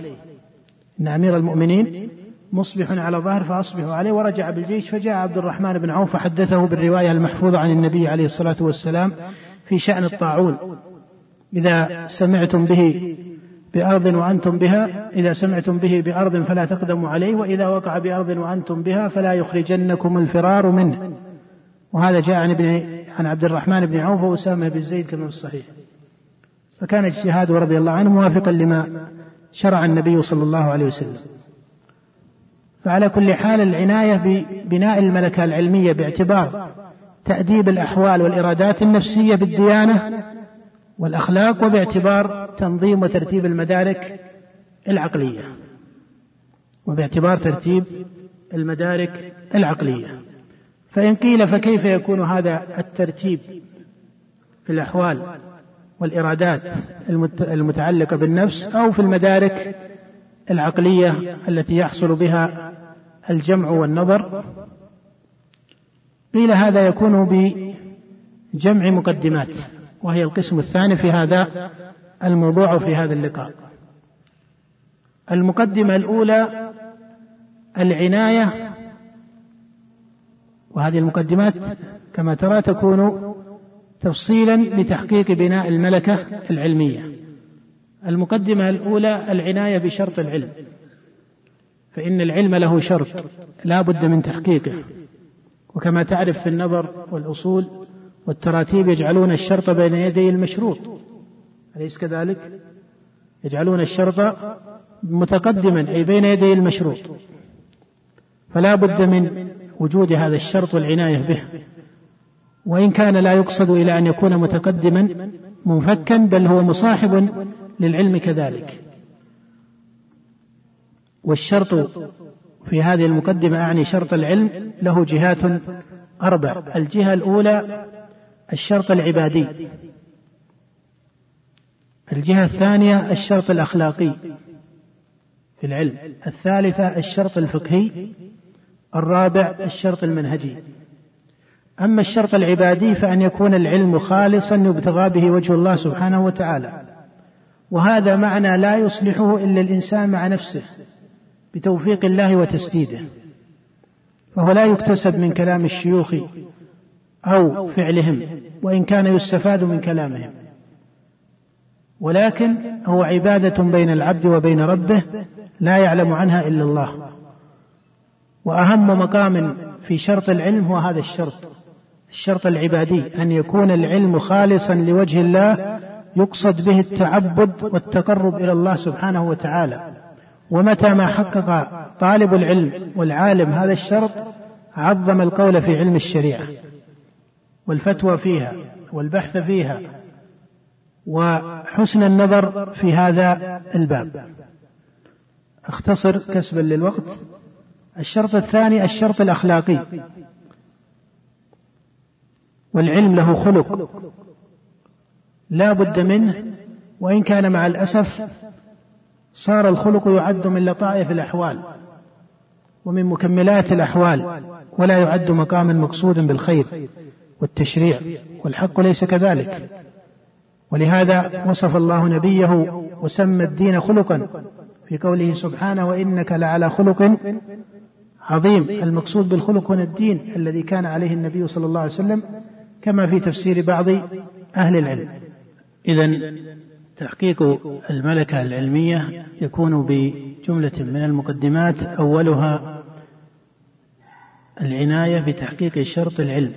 إن أمير المؤمنين مصبح على ظهر فأصبحوا عليه ورجع بالجيش فجاء عبد الرحمن بن عوف فحدثه بالرواية المحفوظة عن النبي عليه الصلاة والسلام في شأن الطاعون. إذا سمعتم به بأرض وأنتم بها إذا سمعتم به بأرض فلا تقدموا عليه وإذا وقع بأرض وأنتم بها فلا يخرجنكم الفرار منه. وهذا جاء عن ابن عن عبد الرحمن بن عوف وأسامة بن زيد كما في الصحيح فكان اجتهاده رضي الله عنه موافقا لما شرع النبي صلى الله عليه وسلم. فعلى كل حال العناية ببناء الملكة العلمية باعتبار تأديب الأحوال والإرادات النفسية بالديانة والأخلاق وباعتبار تنظيم وترتيب المدارك العقلية وباعتبار ترتيب المدارك العقلية. فإن قيل فكيف يكون هذا الترتيب في الأحوال والإرادات المتعلقة بالنفس أو في المدارك العقلية التي يحصل بها الجمع والنظر؟ قيل هذا يكون بجمع مقدمات وهي القسم الثاني في هذا الموضوع في هذا اللقاء. المقدمة الأولى العناية وهذه المقدمات كما ترى تكون تفصيلا لتحقيق بناء الملكة العلمية. المقدمة الأولى العناية بشرط العلم فإن العلم له شرط لا بد من تحقيقه. وكما تعرف في النظر والأصول والتراتيب يجعلون الشرط بين يدي المشروط. أليس كذلك؟ يجعلون الشرط متقدما أي بين يدي المشروط. فلا بد من وجود هذا الشرط والعناية به. وإن كان لا يقصد إلى أن يكون متقدما منفكا بل هو مصاحب للعلم كذلك. والشرط في هذه المقدمة أعني شرط العلم له جهات أربع. الجهة الأولى الشرط العبادي. الجهة الثانية الشرط الأخلاقي في العلم الثالثة الشرط الفقهي الرابع الشرط المنهجي. أما الشرط العبادي فأن يكون العلم خالصا يبتغى به وجه الله سبحانه وتعالى. وهذا معنى لا يصلحه إلا الإنسان مع نفسه بتوفيق الله وتسديده. فهو لا يكتسب من كلام الشيوخ أو فعلهم وإن كان يستفاد من كلامهم. ولكن هو عبادة بين العبد وبين ربه لا يعلم عنها إلا الله. وأهم مقام في شرط العلم هو هذا الشرط الشرط العبادي أن يكون العلم خالصا لوجه الله يقصد به التعبد والتقرب إلى الله سبحانه وتعالى. ومتى ما حقق طالب العلم والعالم هذا الشرط عظم القول في علم الشريعة والفتوى فيها والبحث فيها وحسن النظر في هذا الباب. أختصر كسبا للوقت. الشرط الثاني الشرط الأخلاقي. والعلم له خلق. لا بد منه وإن كان مع الأسف صار الخلق يعد من لطائف الأحوال ومن مكملات الأحوال ولا يعد مقاما مقصودا بالخير والتشريع والحق ليس كذلك. ولهذا وصف الله نبيه وسمى الدين خلقا في قوله سبحانه وإنك لعلى خلق عظيم. المقصود بالخلق هنا الدين الذي كان عليه النبي صلى الله عليه وسلم كما في تفسير بعض أهل العلم. اذا تحقيق الملكة العلمية يكون بجملة من المقدمات. أولها العناية بتحقيق شرط العلم.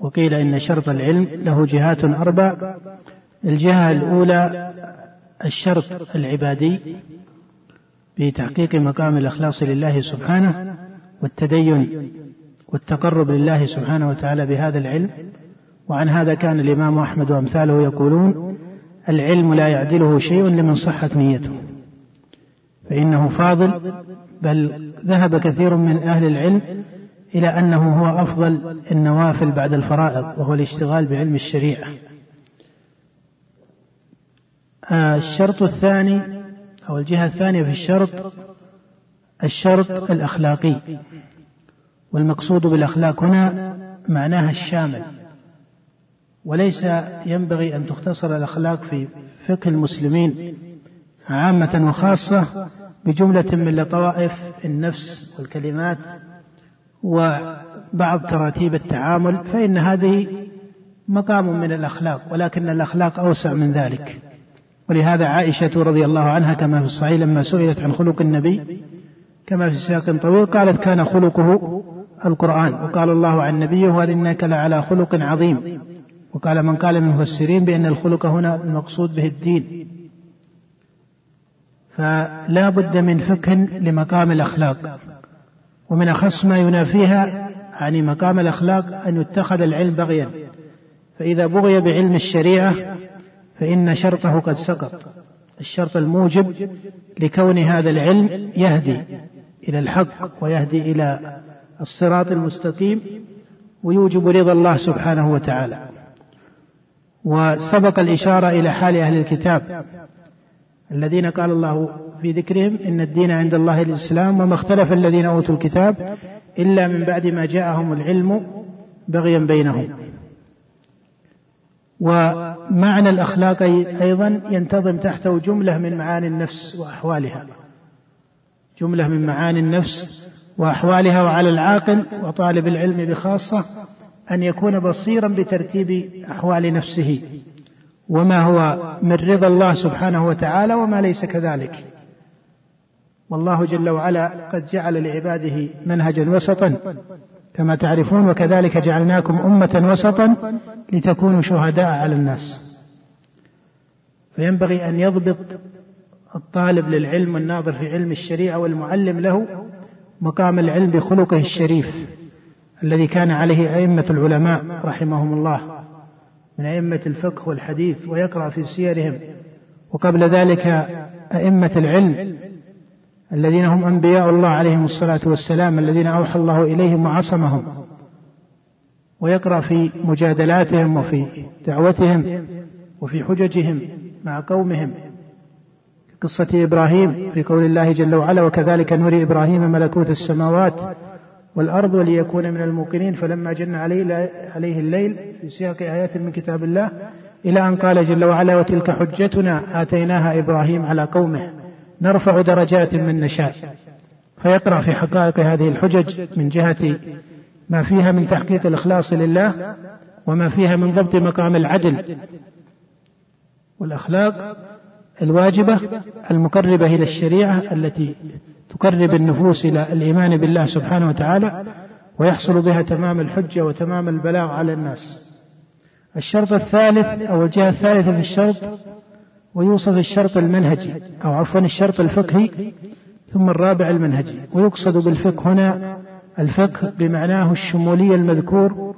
وقيل إن شرط العلم له جهات أربع. الجهة الأولى الشرط العبادي بتحقيق مقام الإخلاص لله سبحانه والتدين والتقرب لله سبحانه وتعالى بهذا العلم. وعن هذا كان الإمام أحمد وأمثاله يقولون العلم لا يعدله شيء لمن صحت نيته. فإنه فاضل بل ذهب كثير من أهل العلم إلى أنه هو أفضل النوافل بعد الفرائض وهو الاشتغال بعلم الشريعة. الشرط الثاني أو الجهة الثانية في الشرط الشرط الأخلاقي. والمقصود بالأخلاق هنا معناها الشامل. وليس ينبغي أن تختصر الأخلاق في فقه المسلمين عامة وخاصة بجملة من لطوائف النفس والكلمات وبعض تراتيب التعامل فإن هذه مقام من الأخلاق ولكن الأخلاق أوسع من ذلك. ولهذا عائشة رضي الله عنها كما في الصحيح لما سئلت عن خلق النبي كما في سياق طويل قالت كان خلقه القرآن. وقال الله عن نبيه وإنك لعلى خلق عظيم. وقال من قال من المفسرين بأن الخلق هنا المقصود به الدين. فلا بد من فقه لمقام الأخلاق ومن أخص ما ينافيها عن مقام الأخلاق أن يتخذ العلم بغيا. فإذا بغي بعلم الشريعة فإن شرطه قد سقط. الشرط الموجب لكون هذا العلم يهدي إلى الحق ويهدي إلى الصراط المستقيم ويوجب رضا الله سبحانه وتعالى. وسبق الإشارة إلى حال أهل الكتاب الذين قال الله في ذكرهم إن الدين عند الله الإسلام وما اختلف الذين أوتوا الكتاب إلا من بعد ما جاءهم العلم بغيا بينهم. ومعنى الأخلاق أيضا ينتظم تحته جملة من معاني النفس وأحوالها. جملة من معاني النفس وأحوالها وعلى العاقل وطالب العلم بخاصة أن يكون بصيرا بترتيب أحوال نفسه. وما هو من رضا الله سبحانه وتعالى وما ليس كذلك. والله جل وعلا قد جعل لعباده منهجا وسطا كما تعرفون وكذلك جعلناكم أمة وسطا لتكونوا شهداء على الناس. فينبغي أن يضبط الطالب للعلم والناظر في علم الشريعة والمعلم له مقام العلم بخلقه الشريف الذي كان عليه أئمة العلماء رحمهم الله من أئمة الفقه والحديث ويقرأ في سيرهم. وقبل ذلك أئمة العلم الذين هم أنبياء الله عليهم الصلاة والسلام الذين أوحى الله إليهم وعصمهم ويقرأ في مجادلاتهم وفي دعوتهم وفي حججهم مع قومهم قصة إبراهيم في قول الله جل وعلا وكذلك نري إبراهيم ملكوت السماوات والأرض وليكون من الموقنين فلما جن عليه, عليه الليل في سياق آيات من كتاب الله إلى أن قال جل وعلا وتلك حجتنا آتيناها إبراهيم على قومه نرفع درجات من نشاء. فيقرأ في حقائق هذه الحجج من جهة ما فيها من تحقيق الإخلاص لله وما فيها من ضبط مقام العدل. والأخلاق الواجبة المقربة إلى الشريعة التي تقرب النفوس إلى الإيمان بالله سبحانه وتعالى ويحصل بها تمام الحجة وتمام البلاغ على الناس. الشرط الثالث أو الجهة الثالثة في الشرط ويوصف الشرط المنهجي أو عفوا الشرط الفقهي ثم الرابع المنهجي ويقصد بالفقه هنا الفقه بمعناه الشمولي المذكور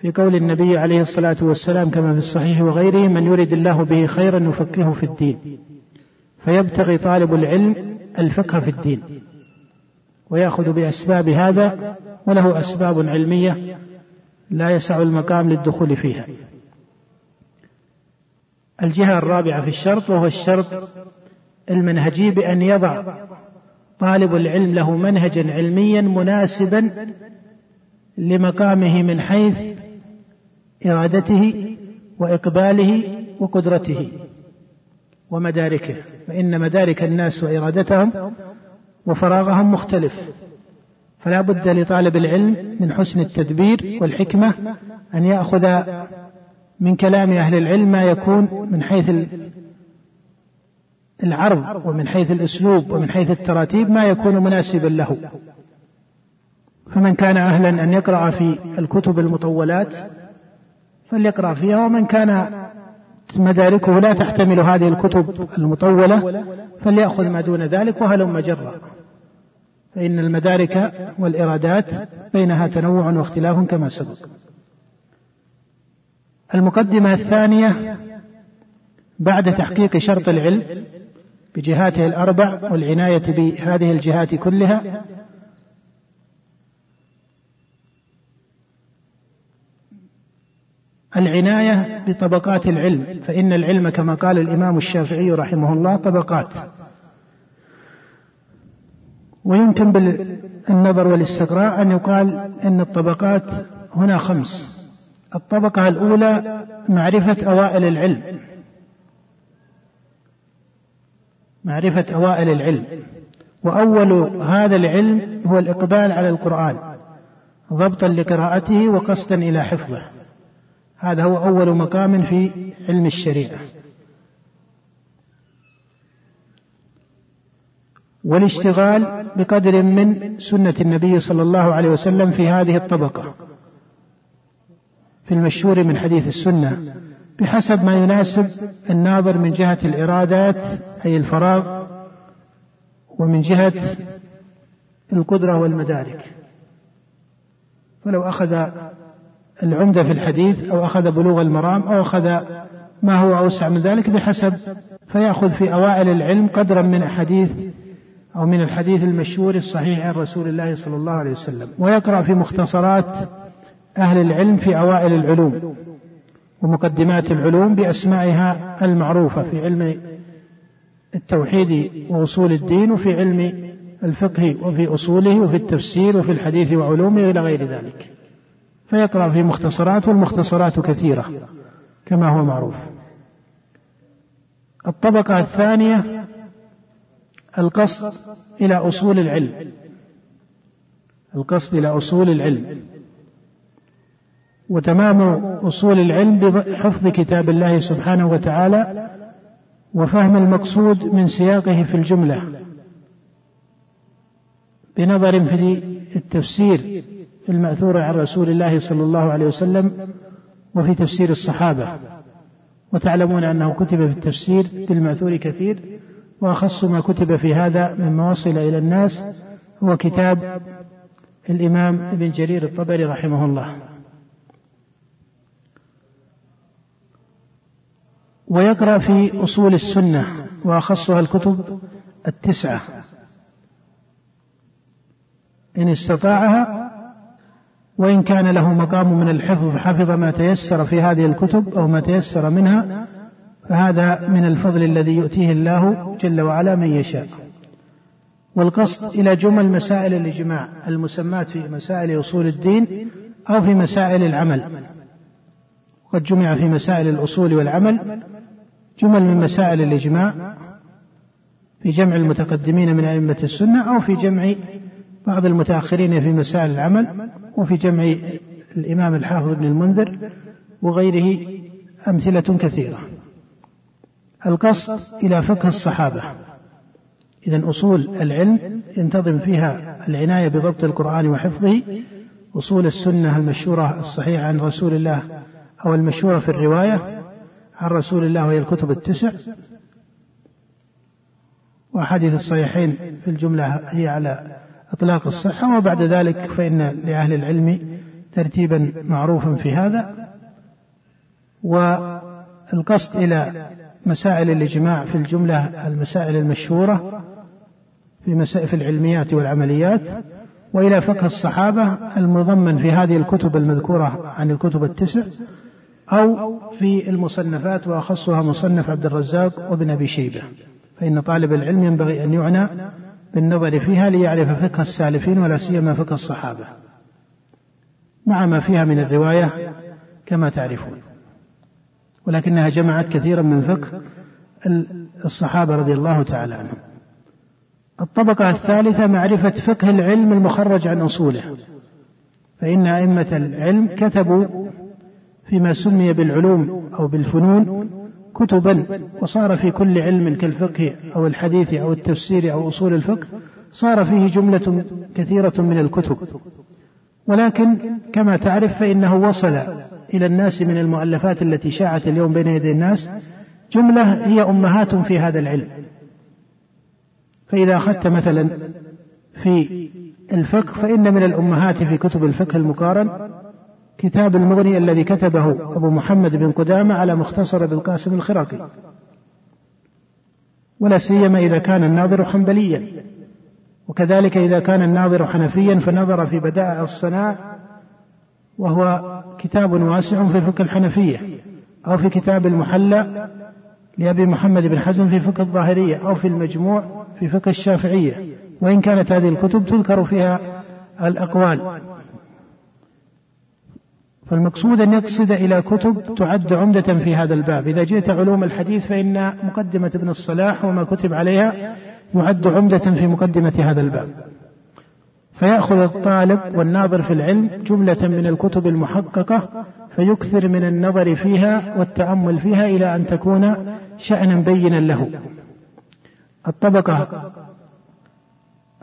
في قول النبي عليه الصلاة والسلام كما في الصحيح وغيره من يريد الله به خيرا يفقهه في الدين فيبتغي طالب العلم الفقه في الدين ويأخذ بأسباب هذا وله أسباب علمية لا يسع المقام للدخول فيها. الجهة الرابعة في الشرط وهو الشرط المنهجي بأن يضع طالب العلم له منهجا علميا مناسبا لمقامه من حيث إرادته وإقباله وقدرته ومداركه فإن مدارك الناس وإرادتهم وفراغهم مختلف. فلا بد لطالب العلم من حسن التدبير والحكمة أن يأخذ من كلام أهل العلم ما يكون من حيث العرض ومن حيث الأسلوب ومن حيث التراتيب ما يكون مناسبا له. فمن كان أهلا أن يقرأ في الكتب المطولات فليقرأ فيها ومن كان مداركه لا تحتمل هذه الكتب المطولة فليأخذ ما دون ذلك وهلم جرا فإن المدارك والإرادات بينها تنوع واختلاف كما سبق. المقدمة الثانية بعد تحقيق شرط العلم بجهاته الأربع والعناية بهذه الجهات كلها العناية بطبقات العلم فإن العلم كما قال الإمام الشافعي رحمه الله طبقات. ويمكن بالنظر والاستقراء أن يقال أن الطبقات هنا خمس. الطبقة الأولى معرفة أوائل العلم. معرفة أوائل العلم. وأول هذا العلم هو الإقبال على القرآن ضبطا لقراءته وقصدا إلى حفظه. هذا هو أول مقام في علم الشريعة. والاشتغال بقدر من سنة النبي صلى الله عليه وسلم في هذه الطبقة. في المشهور من حديث السنة بحسب ما يناسب الناظر من جهة الإرادات أي الفراغ ومن جهة القدرة والمدارك. فلو أخذ العمدة في الحديث أو أخذ بلوغ المرام أو أخذ ما هو أوسع من ذلك بحسب فيأخذ في أوائل العلم قدرا من أحاديث أو من الحديث المشهور الصحيح عن رسول الله صلى الله عليه وسلم. ويقرأ في مختصرات أهل العلم في أوائل العلوم ومقدمات العلوم بأسمائها المعروفة في علم التوحيد وأصول الدين وفي علم الفقه وفي أصوله وفي التفسير وفي الحديث وعلومه إلى غير ذلك. فيقرأ في مختصرات والمختصرات كثيرة كما هو معروف. الطبقة الثانية القصد إلى أصول العلم. القصد إلى أصول العلم. وتمام أصول العلم بحفظ كتاب الله سبحانه وتعالى وفهم المقصود من سياقه في الجملة. بنظر في التفسير المأثور عن رسول الله صلى الله عليه وسلم وفي تفسير الصحابة. وتعلمون أنه كتب في التفسير بالمأثور كثير وأخص ما كتب في هذا مما وصل إلى الناس هو كتاب الإمام ابن جرير الطبري رحمه الله. ويقرأ في أصول السنة وأخصها الكتب التسعة. إن استطاعها وإن كان له مقام من الحفظ حفظ ما تيسر في هذه الكتب أو ما تيسر منها فهذا من الفضل الذي يؤتيه الله جل وعلا من يشاء. والقصد إلى جمل مسائل الإجماع المسمات في مسائل أصول الدين أو في مسائل العمل. قد جمع في مسائل الأصول والعمل جمل من مسائل الإجماع في جمع المتقدمين من أئمة السنة أو في جمع بعض المتأخرين في مسائل العمل وفي جمع الإمام الحافظ ابن المنذر وغيره أمثلة كثيرة. القصد إلى فقه الصحابة. إذا أصول العلم ينتظم فيها العناية بضبط القرآن وحفظه أصول السنة المشهورة الصحيحة عن رسول الله أو المشهورة في الرواية عن رسول الله وهي الكتب التسع وأحاديث الصحيحين في الجملة هي على إطلاق الصحة وبعد ذلك فإن لأهل العلم ترتيبا معروفا في هذا. والقصد إلى مسائل الإجماع في الجملة المسائل المشهورة في مسائل العلميات والعمليات وإلى فقه الصحابة المضمن في هذه الكتب المذكورة عن الكتب التسع. أو في المصنفات وأخصها مصنف عبد الرزاق وابن أبي شيبة. فإن طالب العلم ينبغي أن يعنى بالنظر فيها ليعرف فقه السالفين ولا سيما فقه الصحابة. مع ما فيها من الرواية كما تعرفون. ولكنها جمعت كثيرا من فقه الصحابة رضي الله تعالى عنهم. الطبقة الثالثة معرفة فقه العلم المخرج عن أصوله. فإن أئمة العلم كتبوا فيما سمي بالعلوم أو بالفنون كتبا وصار في كل علم كالفقه أو الحديث أو التفسير أو أصول الفقه صار فيه جملة كثيرة من الكتب. ولكن كما تعرف فإنه وصل إلى الناس من المؤلفات التي شاعت اليوم بين يدي الناس جملة هي أمهات في هذا العلم. فإذا أخذت مثلا في الفقه فإن من الأمهات في كتب الفقه المقارن كتاب المغني الذي كتبه أبو محمد بن قدامة على مختصر ابن القاسم الخراقي. ولا سيما إذا كان الناظر حنبليا. وكذلك إذا كان الناظر حنفيا فنظر في بدائع الصناع وهو كتاب واسع في فقه الحنفية أو في كتاب المحلى لأبي محمد بن حزم في فقه الظاهرية أو في المجموع في فقه الشافعية. وإن كانت هذه الكتب تذكر فيها الأقوال. فالمقصود أن يقصد إلى كتب تعد عمدة في هذا الباب. إذا جئت علوم الحديث فإن مقدمة ابن الصلاح وما كتب عليها يعد عمدة في مقدمة هذا الباب. فيأخذ الطالب والناظر في العلم جملة من الكتب المحققة فيكثر من النظر فيها والتأمل فيها إلى أن تكون شأنا بينا له. الطبقة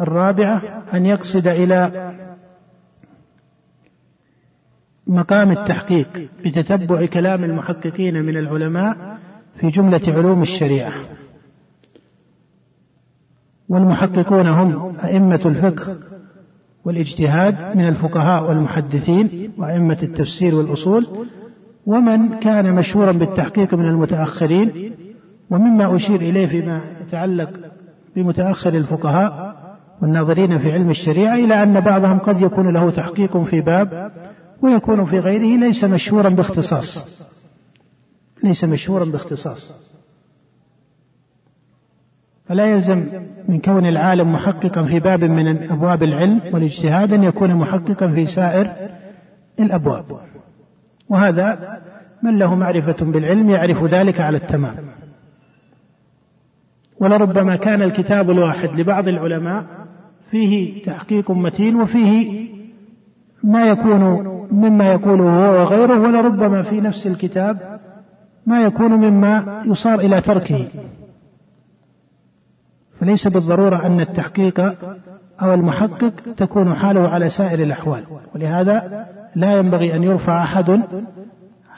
الرابعة أن يقصد إلى مقام التحقيق بتتبع كلام المحققين من العلماء في جملة علوم الشريعة. والمحققون هم أئمة الفقه والاجتهاد من الفقهاء والمحدثين وأئمة التفسير والأصول ومن كان مشهورا بالتحقيق من المتأخرين ومما أشير إليه فيما يتعلق بمتأخر الفقهاء والناظرين في علم الشريعة إلى أن بعضهم قد يكون له تحقيق في باب ويكون في غيره ليس مشهورا باختصاص. ليس مشهورا باختصاص. فلا يلزم من كون العالم محققا في باب من أبواب العلم والاجتهاد أن يكون محققا في سائر الأبواب. وهذا من له معرفة بالعلم يعرف ذلك على التمام. ولربما كان الكتاب الواحد لبعض العلماء فيه تحقيق متين وفيه ما يكون مما يقوله هو وغيره ولربما في نفس الكتاب ما يكون مما يصار إلى تركه. فليس بالضرورة أن التحقيق أو المحقق تكون حاله على سائر الأحوال. ولهذا لا ينبغي أن يرفع أحد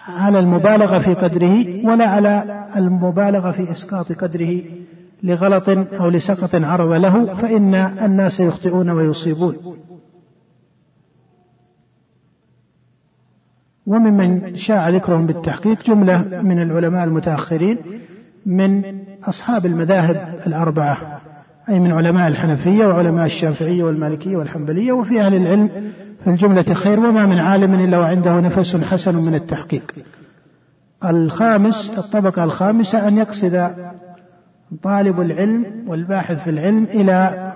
على المبالغة في قدره ولا على المبالغة في إسقاط قدره لغلط أو لسقط عرض له فإن الناس يخطئون ويصيبون. وممن شاع ذكرهم بالتحقيق جملة من العلماء المتأخرين من أصحاب المذاهب الأربعة أي من علماء الحنفية وعلماء الشافعية والمالكية والحنبلية وفي أهل العلم في الجملة خير وما من عالم إلا وعنده نفس حسن من التحقيق. الخامس الطبقة الخامسة أن يقصد طالب العلم والباحث في العلم إلى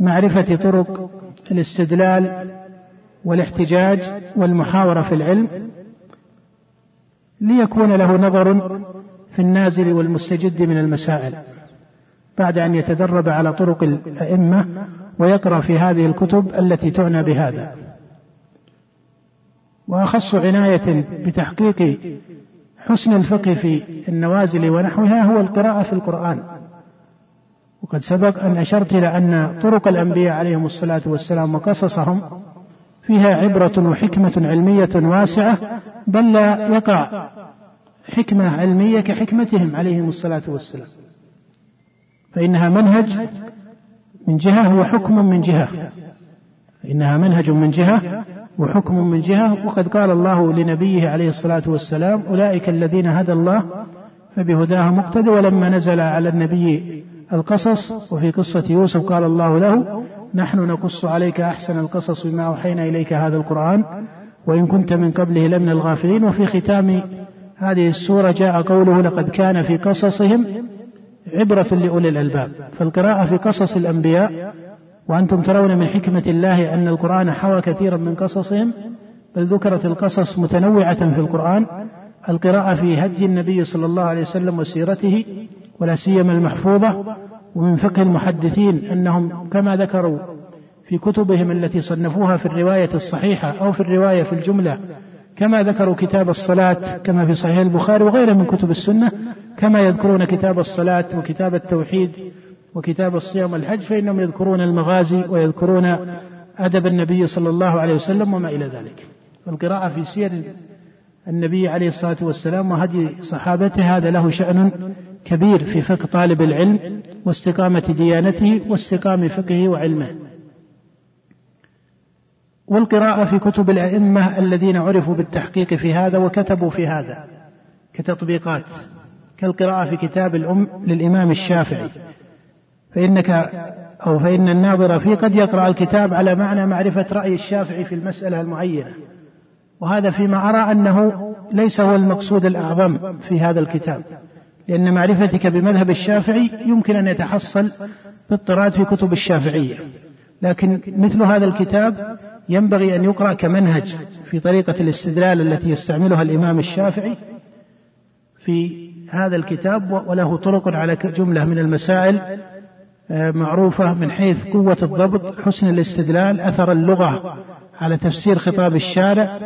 معرفة طرق الاستدلال والاحتجاج والمحاورة في العلم ليكون له نظر في النازل والمستجد من المسائل بعد أن يتدرب على طرق الأئمة ويقرأ في هذه الكتب التي تعنى بهذا. وأخص عناية بتحقيق حسن الفقه في النوازل ونحوها هو القراءة في القرآن. وقد سبق أن أشرت إلى أن طرق الأنبياء عليهم الصلاة والسلام وقصصهم فيها عبرة وحكمة علمية واسعة بل لا يقع حكمة علمية كحكمتهم عليهم الصلاة والسلام. فإنها منهج من جهة وحكم من جهة. فإنها منهج من جهة وحكم من جهة. وقد قال الله لنبيه عليه الصلاة والسلام أولئك الذين هدى الله فبهداه مقتدى ولما نزل على النبي القصص وفي قصة يوسف قال الله له نحن نقص عليك أحسن القصص بما أوحينا إليك هذا القرآن وإن كنت من قبله لمن الغافلين. وفي ختام هذه السورة جاء قوله لقد كان في قصصهم عبرة لأولي الألباب. فالقراءة في قصص الأنبياء وأنتم ترون من حكمة الله أن القرآن حوى كثيرا من قصصهم بل ذكرت القصص متنوعة في القرآن. القراءة في هدي النبي صلى الله عليه وسلم وسيرته ولا سيما المحفوظة. ومن فقه المحدثين أنهم كما ذكروا في كتبهم التي صنفوها في الرواية الصحيحة أو في الرواية في الجملة كما ذكروا كتاب الصلاة كما في صحيح البخاري وغيره من كتب السنة كما يذكرون كتاب الصلاة وكتاب التوحيد وكتاب الصيام والحج فإنهم يذكرون المغازي ويذكرون أدب النبي صلى الله عليه وسلم وما إلى ذلك. القراءة في سير النبي عليه الصلاة والسلام وهدي صحابته هذا له شأن كبير في فقه طالب العلم واستقامة ديانته واستقام فقهه وعلمه. والقراءة في كتب الأئمة الذين عرفوا بالتحقيق في هذا وكتبوا في هذا كتطبيقات كالقراءة في كتاب الأم للإمام الشافعي. فإنك أو فإن الناظر فيه قد يقرأ الكتاب على معنى معرفة رأي الشافعي في المسألة المعينة. وهذا فيما أرى أنه ليس هو المقصود الأعظم في هذا الكتاب. لأن معرفتك بمذهب الشافعي يمكن أن يتحصل بالطراد في كتب الشافعية. لكن مثل هذا الكتاب ينبغي أن يقرأ كمنهج في طريقة الاستدلال التي يستعملها الإمام الشافعي في هذا الكتاب وله طرق على جملة من المسائل آه، معروفة من حيث قوة الضبط حسن الاستدلال أثر اللغة على تفسير خطاب الشارع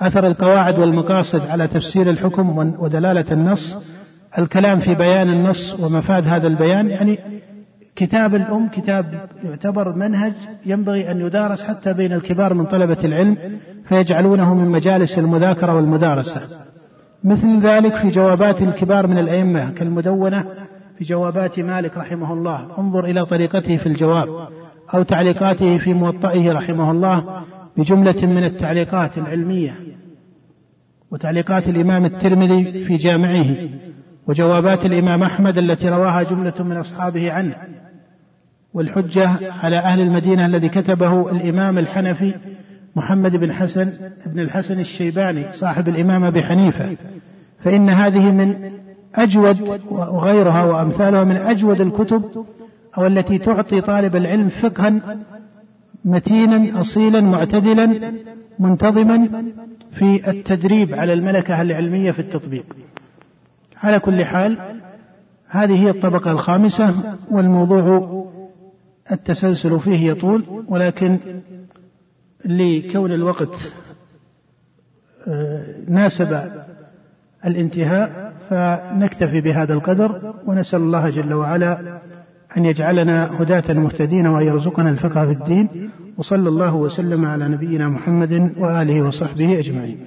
أثر القواعد والمقاصد على تفسير الحكم ودلالة النص. الكلام في بيان النص ومفاد هذا البيان يعني كتاب الأم كتاب يعتبر منهج ينبغي أن يدارس حتى بين الكبار من طلبة العلم فيجعلونه من مجالس المذاكرة والمدارسة. مثل ذلك في جوابات الكبار من الأئمة كالمدونة في جوابات مالك رحمه الله. انظر إلى طريقته في الجواب أو تعليقاته في موطئه رحمه الله بجملة من التعليقات العلمية. وتعليقات الإمام الترمذي في جامعه. وجوابات الإمام أحمد التي رواها جملة من أصحابه عنه. والحجة على أهل المدينة الذي كتبه الإمام الحنفي محمد بن حسن بن الحسن الشيباني صاحب الإمام أبي حنيفة. فإن هذه من أجود وغيرها وأمثالها من أجود الكتب أو التي تعطي طالب العلم فقها متينا أصيلا معتدلا منتظما في التدريب على الملكة العلمية في التطبيق. على كل حال هذه هي الطبقة الخامسة والموضوع التسلسل فيه يطول ولكن لكون الوقت آه، ناسب الانتهاء فنكتفي بهذا القدر ونسأل الله جل وعلا أن يجعلنا هداة مهتدين وأن يرزقنا الفقه في الدين وصلى الله وسلم على نبينا محمد وآله وصحبه أجمعين.